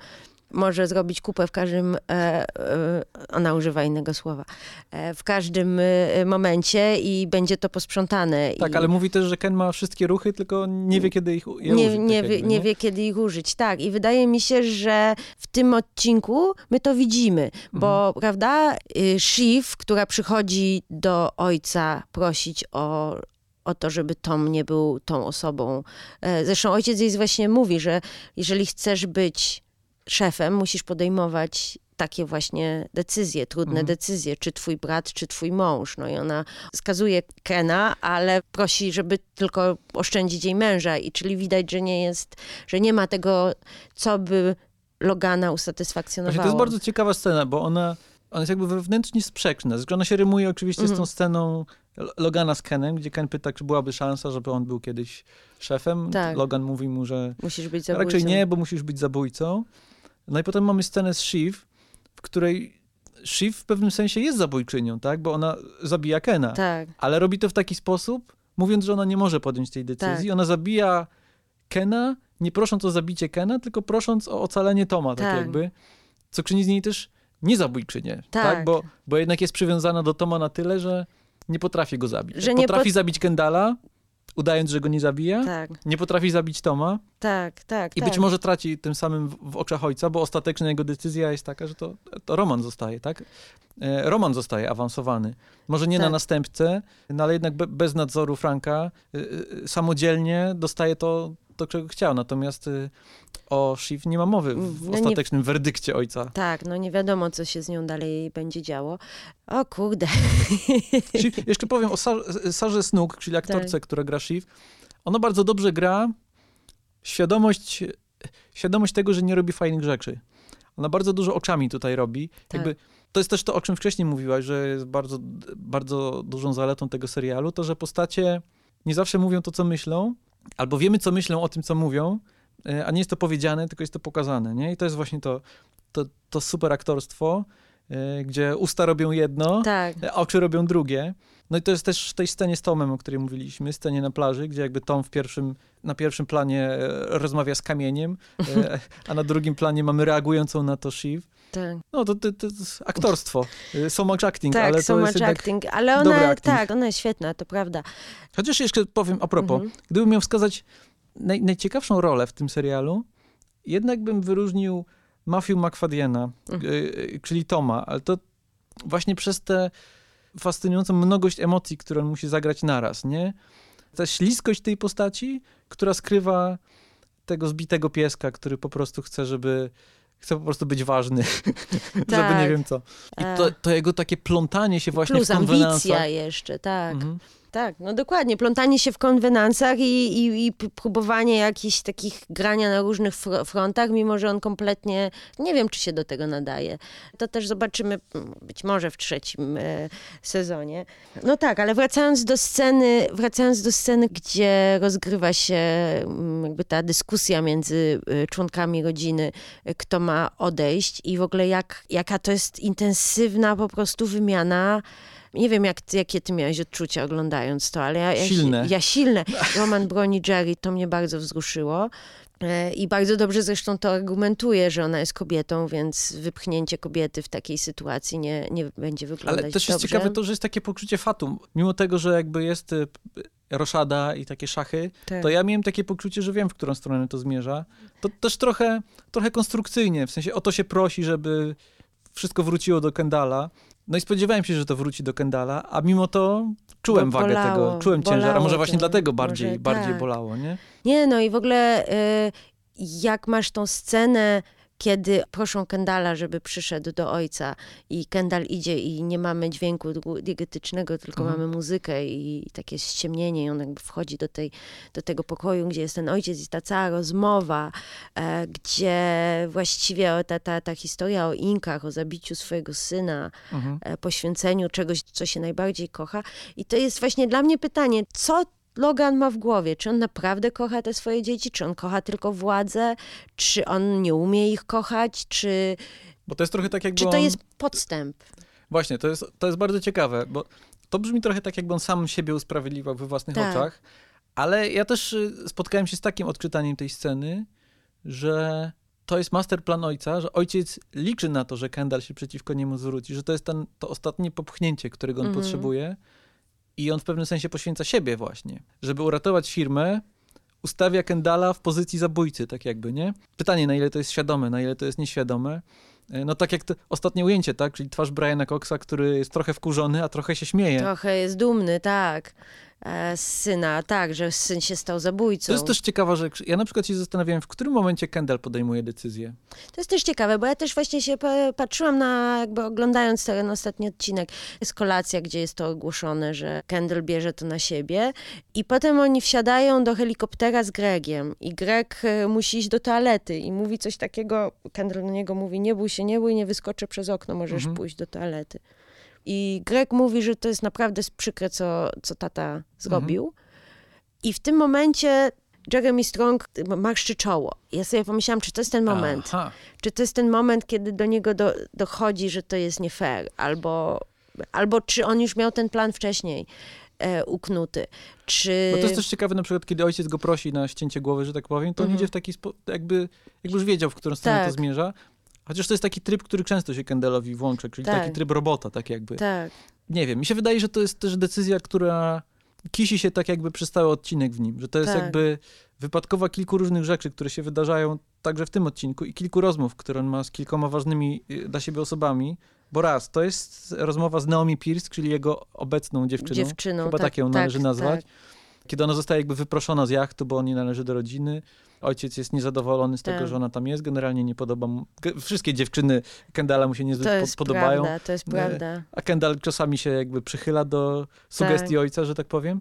Może zrobić kupę w każdym, e, e, ona używa innego słowa, e, w każdym momencie i będzie to posprzątane. Tak, I ale mówi też, że Ken ma wszystkie ruchy, tylko nie wie, kiedy ich je nie, użyć. nie, tak wie, jakby, nie wie, kiedy ich użyć. Tak, i wydaje mi się, że w tym odcinku my to widzimy, bo Mhm. prawda, y, Shiv, która przychodzi do ojca prosić o, o to, żeby Tom nie był tą osobą. Zresztą ojciec jej właśnie mówi, że jeżeli chcesz być szefem, musisz podejmować takie właśnie decyzje, trudne Mhm. decyzje, czy twój brat, czy twój mąż. No i ona skazuje Kena, ale prosi, żeby tylko oszczędzić jej męża i czyli widać, że nie jest, że nie ma tego, co by Logana usatysfakcjonowało. Właśnie to jest bardzo ciekawa scena, bo ona, ona jest jakby wewnętrznie sprzeczna. Zresztą Ona się rymuje oczywiście z tą Mhm. sceną Logana z Kenem, gdzie Ken pyta, czy byłaby szansa, żeby on był kiedyś szefem. Tak. Logan mówi mu, że Musisz być zabójcą. raczej nie, bo musisz być zabójcą. No i potem mamy scenę z Shiv, w której Shiv w pewnym sensie jest zabójczynią, tak? Bo ona zabija Kena. Tak, Ale robi to w taki sposób, mówiąc, że ona nie może podjąć tej decyzji. Tak. Ona zabija Kena, nie prosząc o zabicie Kena, tylko prosząc o ocalenie Toma, tak, Tak. jakby. Co czyni z niej też niezabójczynię, tak? Tak. Bo, bo jednak jest przywiązana do Toma na tyle, że nie potrafi go zabić. Że nie potrafi pot- zabić Kendala, udając, że go nie zabija. tak, Nie potrafi zabić Toma tak, tak. i tak. być może traci tym samym w, w oczach ojca, bo ostatecznie jego decyzja jest taka, że to, to Roman zostaje, tak? E, Roman zostaje awansowany. Może nie na Tak. następcę, no ale jednak be, bez nadzoru Franka y, y, samodzielnie dostaje to, to, czego chciał. Natomiast y, o Shiv nie ma mowy w, No nie- ostatecznym werdykcie ojca. Tak, no nie wiadomo, co się z nią dalej będzie działo. O kurde. Shiv, jeszcze powiem o Sar- Sarze Snook, czyli aktorce, Tak. która gra Shiv. Ona bardzo dobrze gra świadomość, świadomość tego, że nie robi fajnych rzeczy. Ona bardzo dużo oczami tutaj robi. Tak. Jakby, to jest też to, o czym wcześniej mówiłaś, że jest bardzo, bardzo dużą zaletą tego serialu, to, że postacie nie zawsze mówią to, co myślą, albo wiemy, co myślą o tym, co mówią, e, a nie jest to powiedziane, tylko jest to pokazane, nie? I to jest właśnie to, to, to super aktorstwo, e, gdzie usta robią jedno, Tak, a oczy robią drugie. No i to jest też w tej scenie z Tomem, o której mówiliśmy, scenie na plaży, gdzie jakby Tom w pierwszym, na pierwszym planie e, rozmawia z kamieniem, e, a na drugim planie mamy reagującą na to Shiv. Tak. No to, to, to jest aktorstwo. E, So much acting, Tak, ale so to much jest acting. Ale ona, tak, ona jest świetna, to prawda. Chociaż jeszcze powiem a propos, Mhm. gdybym miał wskazać naj, najciekawszą rolę w tym serialu, jednak bym wyróżnił Matthew McFaddiena, Mhm. y, y, czyli Toma, ale to właśnie przez tę fascynującą mnogość emocji, które on musi zagrać naraz, nie? Ta śliskość tej postaci, która skrywa tego zbitego pieska, który po prostu chce, żeby chce po prostu być ważny, żeby Tak. nie wiem co. I to, E, to jego takie plątanie się właśnie Plus w konwenansach. ambicja jeszcze, tak. Mhm. Tak, no dokładnie. Plątanie się w konwenansach i, i, i próbowanie jakichś takich grania na różnych fro- frontach, mimo że on kompletnie, nie wiem, czy się do tego nadaje. To też zobaczymy być może w trzecim e, sezonie. No tak, ale wracając do sceny, wracając do sceny, gdzie rozgrywa się jakby ta dyskusja między e, członkami rodziny, e, kto ma odejść i w ogóle jak, jaka to jest intensywna po prostu wymiana nie wiem, jak, jakie ty miałeś odczucia oglądając to, ale ja, ja, Silne. ja silne. Roman broni Jerry, to mnie bardzo wzruszyło. E, I bardzo dobrze zresztą to argumentuje, że ona jest kobietą, więc wypchnięcie kobiety w takiej sytuacji nie, nie będzie wyglądać Ale też jest dobrze. ciekawe to, że jest takie poczucie fatum. Mimo tego, że jakby jest p- roszada i takie szachy, Tak. to ja miałem takie poczucie, że wiem, w którą stronę to zmierza. To też trochę, trochę konstrukcyjnie, w sensie o to się prosi, żeby wszystko wróciło do Kendala. No i spodziewałem się, że to wróci do Kendala, a mimo to czułem Bo wagę bolało, tego, czułem ciężar, a może właśnie to, dlatego bardziej, może bardziej tak. bolało, nie? Nie, no i w ogóle y, jak masz tą scenę, proszą Kendala, żeby przyszedł do ojca i Kendall idzie i nie mamy dźwięku diegetycznego, tylko Mhm. mamy muzykę i takie ściemnienie i on jakby wchodzi do, tej, do tego pokoju, gdzie jest ten ojciec i ta cała rozmowa, e, gdzie właściwie ta, ta, ta historia o Inkach, o zabiciu swojego syna, Mhm. e, poświęceniu czegoś, co się najbardziej kocha. I to jest właśnie dla mnie pytanie, co Logan ma w głowie? Czy on naprawdę kocha te swoje dzieci? Czy on kocha tylko władzę? Czy on nie umie ich kochać? Czy, Bo to jest trochę tak jakby czy to on... jest podstęp? Właśnie, to jest, to jest bardzo ciekawe, bo to brzmi trochę tak, jakby on sam siebie usprawiedliwiał we własnych Tak. oczach, ale ja też y, spotkałem się z takim odczytaniem tej sceny, że to jest masterplan ojca, że ojciec liczy na to, że Kendall się przeciwko niemu zwróci, że to jest ten, to ostatnie popchnięcie, którego on Mhm. potrzebuje i on w pewnym sensie poświęca siebie właśnie, żeby uratować firmę, ustawia Kendalla w pozycji zabójcy, tak jakby, nie? Pytanie, na ile to jest świadome, na ile to jest nieświadome. E, No tak jak to ostatnie ujęcie, tak? Czyli twarz Briana Coxa, który jest trochę wkurzony, a trochę się śmieje. Trochę jest dumny, tak. E, syna, tak, że syn się stał zabójcą. To jest też ciekawa rzecz. Ja na przykład się zastanawiałem, w którym momencie Kendall podejmuje decyzję. To jest też ciekawe, bo ja też właśnie się pa- patrzyłam na, jakby oglądając ten ostatni odcinek, jest kolacja, gdzie jest to ogłoszone, że Kendall bierze to na siebie i potem oni wsiadają do helikoptera z Gregiem i Greg e, musi iść do toalety i mówi coś takiego, Kendall do niego mówi, nie bój się, nie bój, nie wyskoczę przez okno, możesz Mhm. pójść do toalety. I Greg mówi, że to jest naprawdę przykre, co, co tata zrobił. I w tym momencie Jeremy Strong marszczy czoło. Ja sobie pomyślałam, czy to jest ten moment, Aha. czy to jest ten moment, kiedy do niego do, dochodzi, że to jest nie fair, albo, albo czy on już miał ten plan wcześniej e, uknuty, czy... Bo to jest też ciekawe, na przykład, kiedy ojciec go prosi na ścięcie głowy, że tak powiem, to on Mhm. idzie w taki sposób, jakby, jakby już wiedział, w którą stronę Tak. to zmierza. Chociaż to jest taki tryb, który często się Kendallowi włącza, czyli Tak. taki tryb robota, tak jakby. Tak, Nie wiem, mi się wydaje, że to jest też decyzja, która kisi się tak jakby przez cały odcinek w nim, że to jest Tak. jakby wypadkowa kilku różnych rzeczy, które się wydarzają także w tym odcinku i kilku rozmów, które on ma z kilkoma ważnymi y, dla siebie osobami, bo raz, to jest rozmowa z Naomi Pierce, czyli jego obecną dziewczyną, dziewczyną. chyba tak, tak ją tak, należy nazwać, Tak, kiedy ona zostaje jakby wyproszona z jachtu, bo on nie należy do rodziny. Ojciec jest niezadowolony z tego, Tak. że ona tam jest, generalnie nie podoba mu, wszystkie dziewczyny Kendalla mu się niezbyt to po- jest podobają. prawda, to jest Nie. prawda. A Kendall czasami się jakby przychyla do sugestii Tak. ojca, że tak powiem.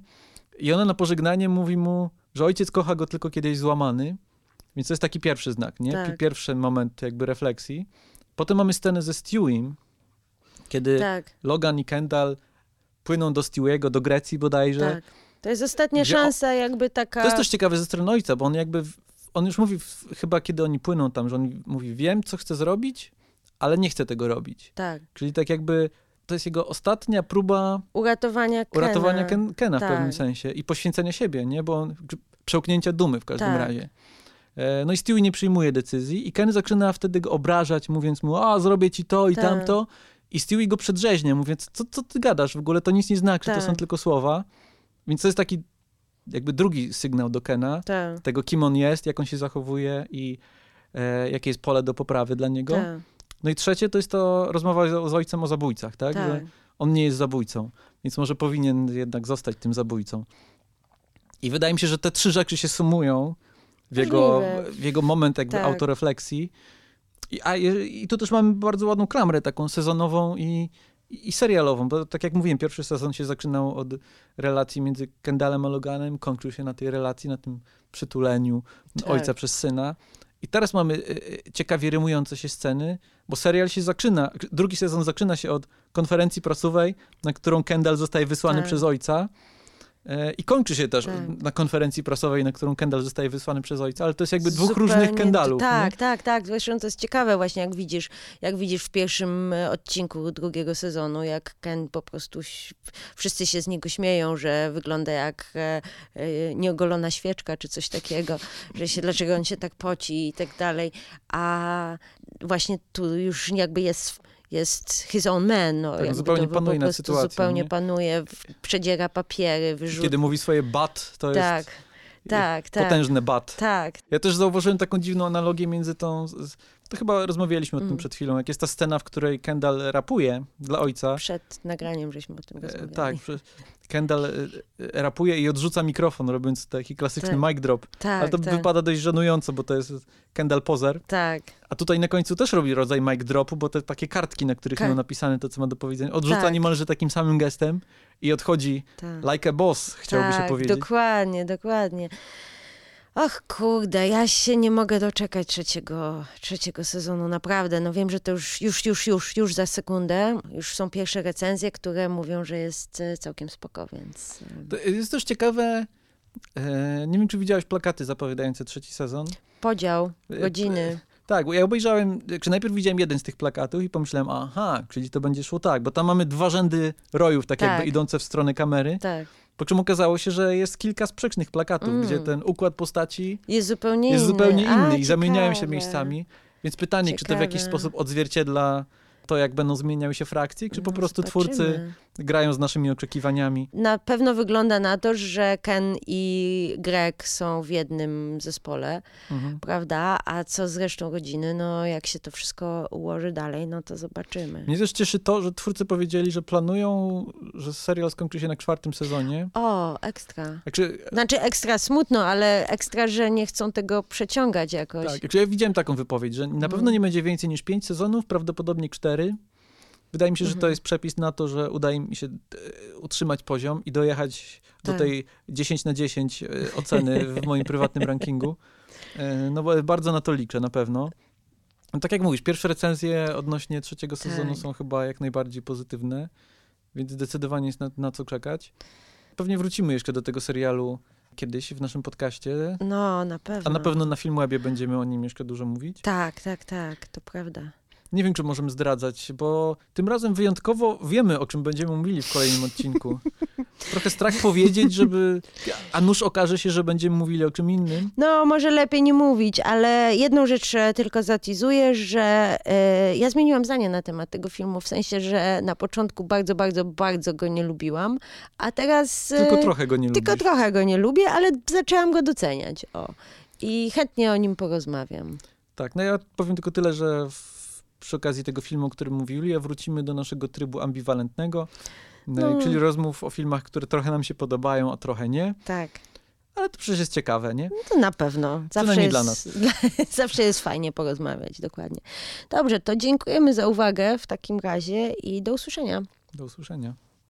I ona na pożegnanie mówi mu, że ojciec kocha go tylko kiedy jest złamany. Więc to jest taki pierwszy znak, nie? Tak. Pi- Pierwszy moment jakby refleksji. Potem mamy scenę ze Stewiem, kiedy Tak, Logan i Kendall płyną do Stewiego, do Grecji bodajże. tak. To jest ostatnia Gdzie szansa jakby taka... To jest też ciekawe ze strony ojca, bo on jakby, on już mówi, w- chyba kiedy oni płyną tam, że on mówi, wiem, co chcę zrobić, ale nie chcę tego robić. Tak, Czyli tak jakby, to jest jego ostatnia próba uratowania Kena. uratowania Ken, Kena w Tak. pewnym sensie i poświęcenia siebie, nie? Bo on, przełknięcia dumy w każdym Tak. razie. E, No i Stewie nie przyjmuje decyzji i Ken zaczyna wtedy go obrażać, mówiąc mu, a zrobię ci to i Tak. tamto. I Stewie go przedrzeźnia, mówiąc, co, co ty gadasz, w ogóle to nic nie znaczy, to Tak. są tylko słowa. Więc to jest taki jakby drugi sygnał do Kena, Tak. tego kim on jest, jak on się zachowuje i e, jakie jest pole do poprawy dla niego. Tak, No i trzecie to jest to rozmowa z, z ojcem o zabójcach, tak? tak. Że on nie jest zabójcą, więc może powinien jednak zostać tym zabójcą. I wydaje mi się, że te trzy rzeczy się sumują w jego, w jego moment jakby Tak. autorefleksji. I, a, I tu też mamy bardzo ładną klamrę, taką sezonową i, i serialową, bo tak jak mówiłem, pierwszy sezon się zaczynał od relacji między Kendallem a Loganem, kończył się na tej relacji, na tym przytuleniu Tak. ojca przez syna. I teraz mamy y, y, ciekawie rymujące się sceny, bo serial się zaczyna, drugi sezon zaczyna się od konferencji prasowej, na którą Kendall zostaje wysłany Tak. przez ojca. I kończy się też Tak. na konferencji prasowej, na którą Kendall zostaje wysłany przez ojca, ale to jest jakby dwóch Zupełnie- różnych Kendallów. Tak, nie? tak, tak. Zresztą to jest ciekawe właśnie, jak widzisz, jak widzisz w pierwszym e, odcinku drugiego sezonu, jak Ken po prostu, wszyscy się z niego śmieją, że wygląda jak e, e, nieogolona świeczka, czy coś takiego, że się, dlaczego on się tak poci i tak dalej. A właśnie tu już jakby jest jest his own man. No, Tak, zupełnie to panuje nad sytuacją, Zupełnie nie? panuje, przedziera papiery, wyrzuca. Kiedy mówi swoje bat, to Tak, jest tak, tak. potężne bat. Tak, Ja też zauważyłem taką dziwną analogię między tą. To chyba rozmawialiśmy o tym Mm. przed chwilą. Jak jest ta scena, w której Kendall rapuje dla ojca. przed nagraniem żeśmy o tym E, rozmawiali. Tak, że Kendall e, e, rapuje i odrzuca mikrofon, robiąc taki klasyczny Tak. mic drop. tak, Ale to tak, wypada dość żenująco, bo to jest Kendall pozer. tak. A tutaj na końcu też robi rodzaj mic dropu, bo te takie kartki, na których Ka- miał napisane to, co ma do powiedzenia, odrzuca Tak. niemalże takim samym gestem i odchodzi tak. like a boss, chciałby tak, się powiedzieć. dokładnie, dokładnie. Och kurde, ja się nie mogę doczekać trzeciego, trzeciego sezonu, naprawdę. No wiem, że to już, już, już, już, już za sekundę. Już są pierwsze recenzje, które mówią, że jest e, całkiem spoko, więc... e, To jest też ciekawe, e, nie wiem, czy widziałeś plakaty zapowiadające trzeci sezon. Podział, godziny. Tak, bo ja obejrzałem, czy najpierw widziałem jeden z tych plakatów i pomyślałem, aha, czyli to będzie szło tak, bo tam mamy dwa rzędy rojów, tak, Tak. jakby idące w stronę kamery, Tak. Po czym okazało się, że jest kilka sprzecznych plakatów, Mm. gdzie ten układ postaci Jest zupełnie jest inny. zupełnie inny A, i zamieniają się ciekawe. miejscami. Więc pytanie, czy to w jakiś Ciekawe. sposób odzwierciedla to, jak będą zmieniały się frakcje, czy po No, prostu twórcy zobaczymy. Grają z naszymi oczekiwaniami. Na pewno wygląda na to, że Ken i Greg są w jednym zespole, Mhm. prawda? A co z resztą rodziny? No, jak się to wszystko ułoży dalej, no to zobaczymy. Mnie też cieszy to, że twórcy powiedzieli, że planują, że serial skończy się na czwartym sezonie. O, ekstra. Znaczy, Znaczy ekstra smutno, ale ekstra, że nie chcą tego przeciągać jakoś. Tak, ja widziałem taką wypowiedź, że na pewno Mhm. nie będzie więcej niż pięć sezonów, prawdopodobnie cztery. Wydaje mi się, że to Mhm. jest przepis na to, że udaje mi się e, utrzymać poziom i dojechać do Tak. tej 10 na 10 e, oceny w moim prywatnym rankingu. E, No bo bardzo na to liczę, na pewno. No, tak jak mówisz, pierwsze recenzje odnośnie trzeciego sezonu Tak. są chyba jak najbardziej pozytywne, więc zdecydowanie jest na, na co czekać. Pewnie wrócimy jeszcze do tego serialu kiedyś w naszym podcaście, No, na pewno. a na pewno na Filmwebie będziemy o nim jeszcze dużo mówić. Tak, tak, tak, to prawda. Nie wiem, czy możemy zdradzać, bo tym razem wyjątkowo wiemy, o czym będziemy mówili w kolejnym odcinku. Trochę strach powiedzieć, żeby. A nuż okaże się, że będziemy mówili o czym innym. No, może lepiej nie mówić, ale jedną rzecz e, tylko zatizuję, że e, ja zmieniłam zdanie na temat tego filmu, w sensie, że na początku bardzo, bardzo, bardzo go nie lubiłam, a teraz... e, Tylko trochę go nie Tylko lubisz. trochę go nie lubię, ale zaczęłam go doceniać. O. I chętnie o nim porozmawiam. Tak, no ja powiem tylko tyle, że w, przy okazji tego filmu, o którym mówił Julia, wrócimy do naszego trybu ambiwalentnego, No. e, czyli rozmów o filmach, które trochę nam się podobają, a trochę nie. Tak. Ale to przecież jest ciekawe, nie? No to na pewno. Zawsze jest, dla nas. zawsze jest fajnie porozmawiać, dokładnie. Dobrze, to dziękujemy za uwagę w takim razie i do usłyszenia. Do usłyszenia.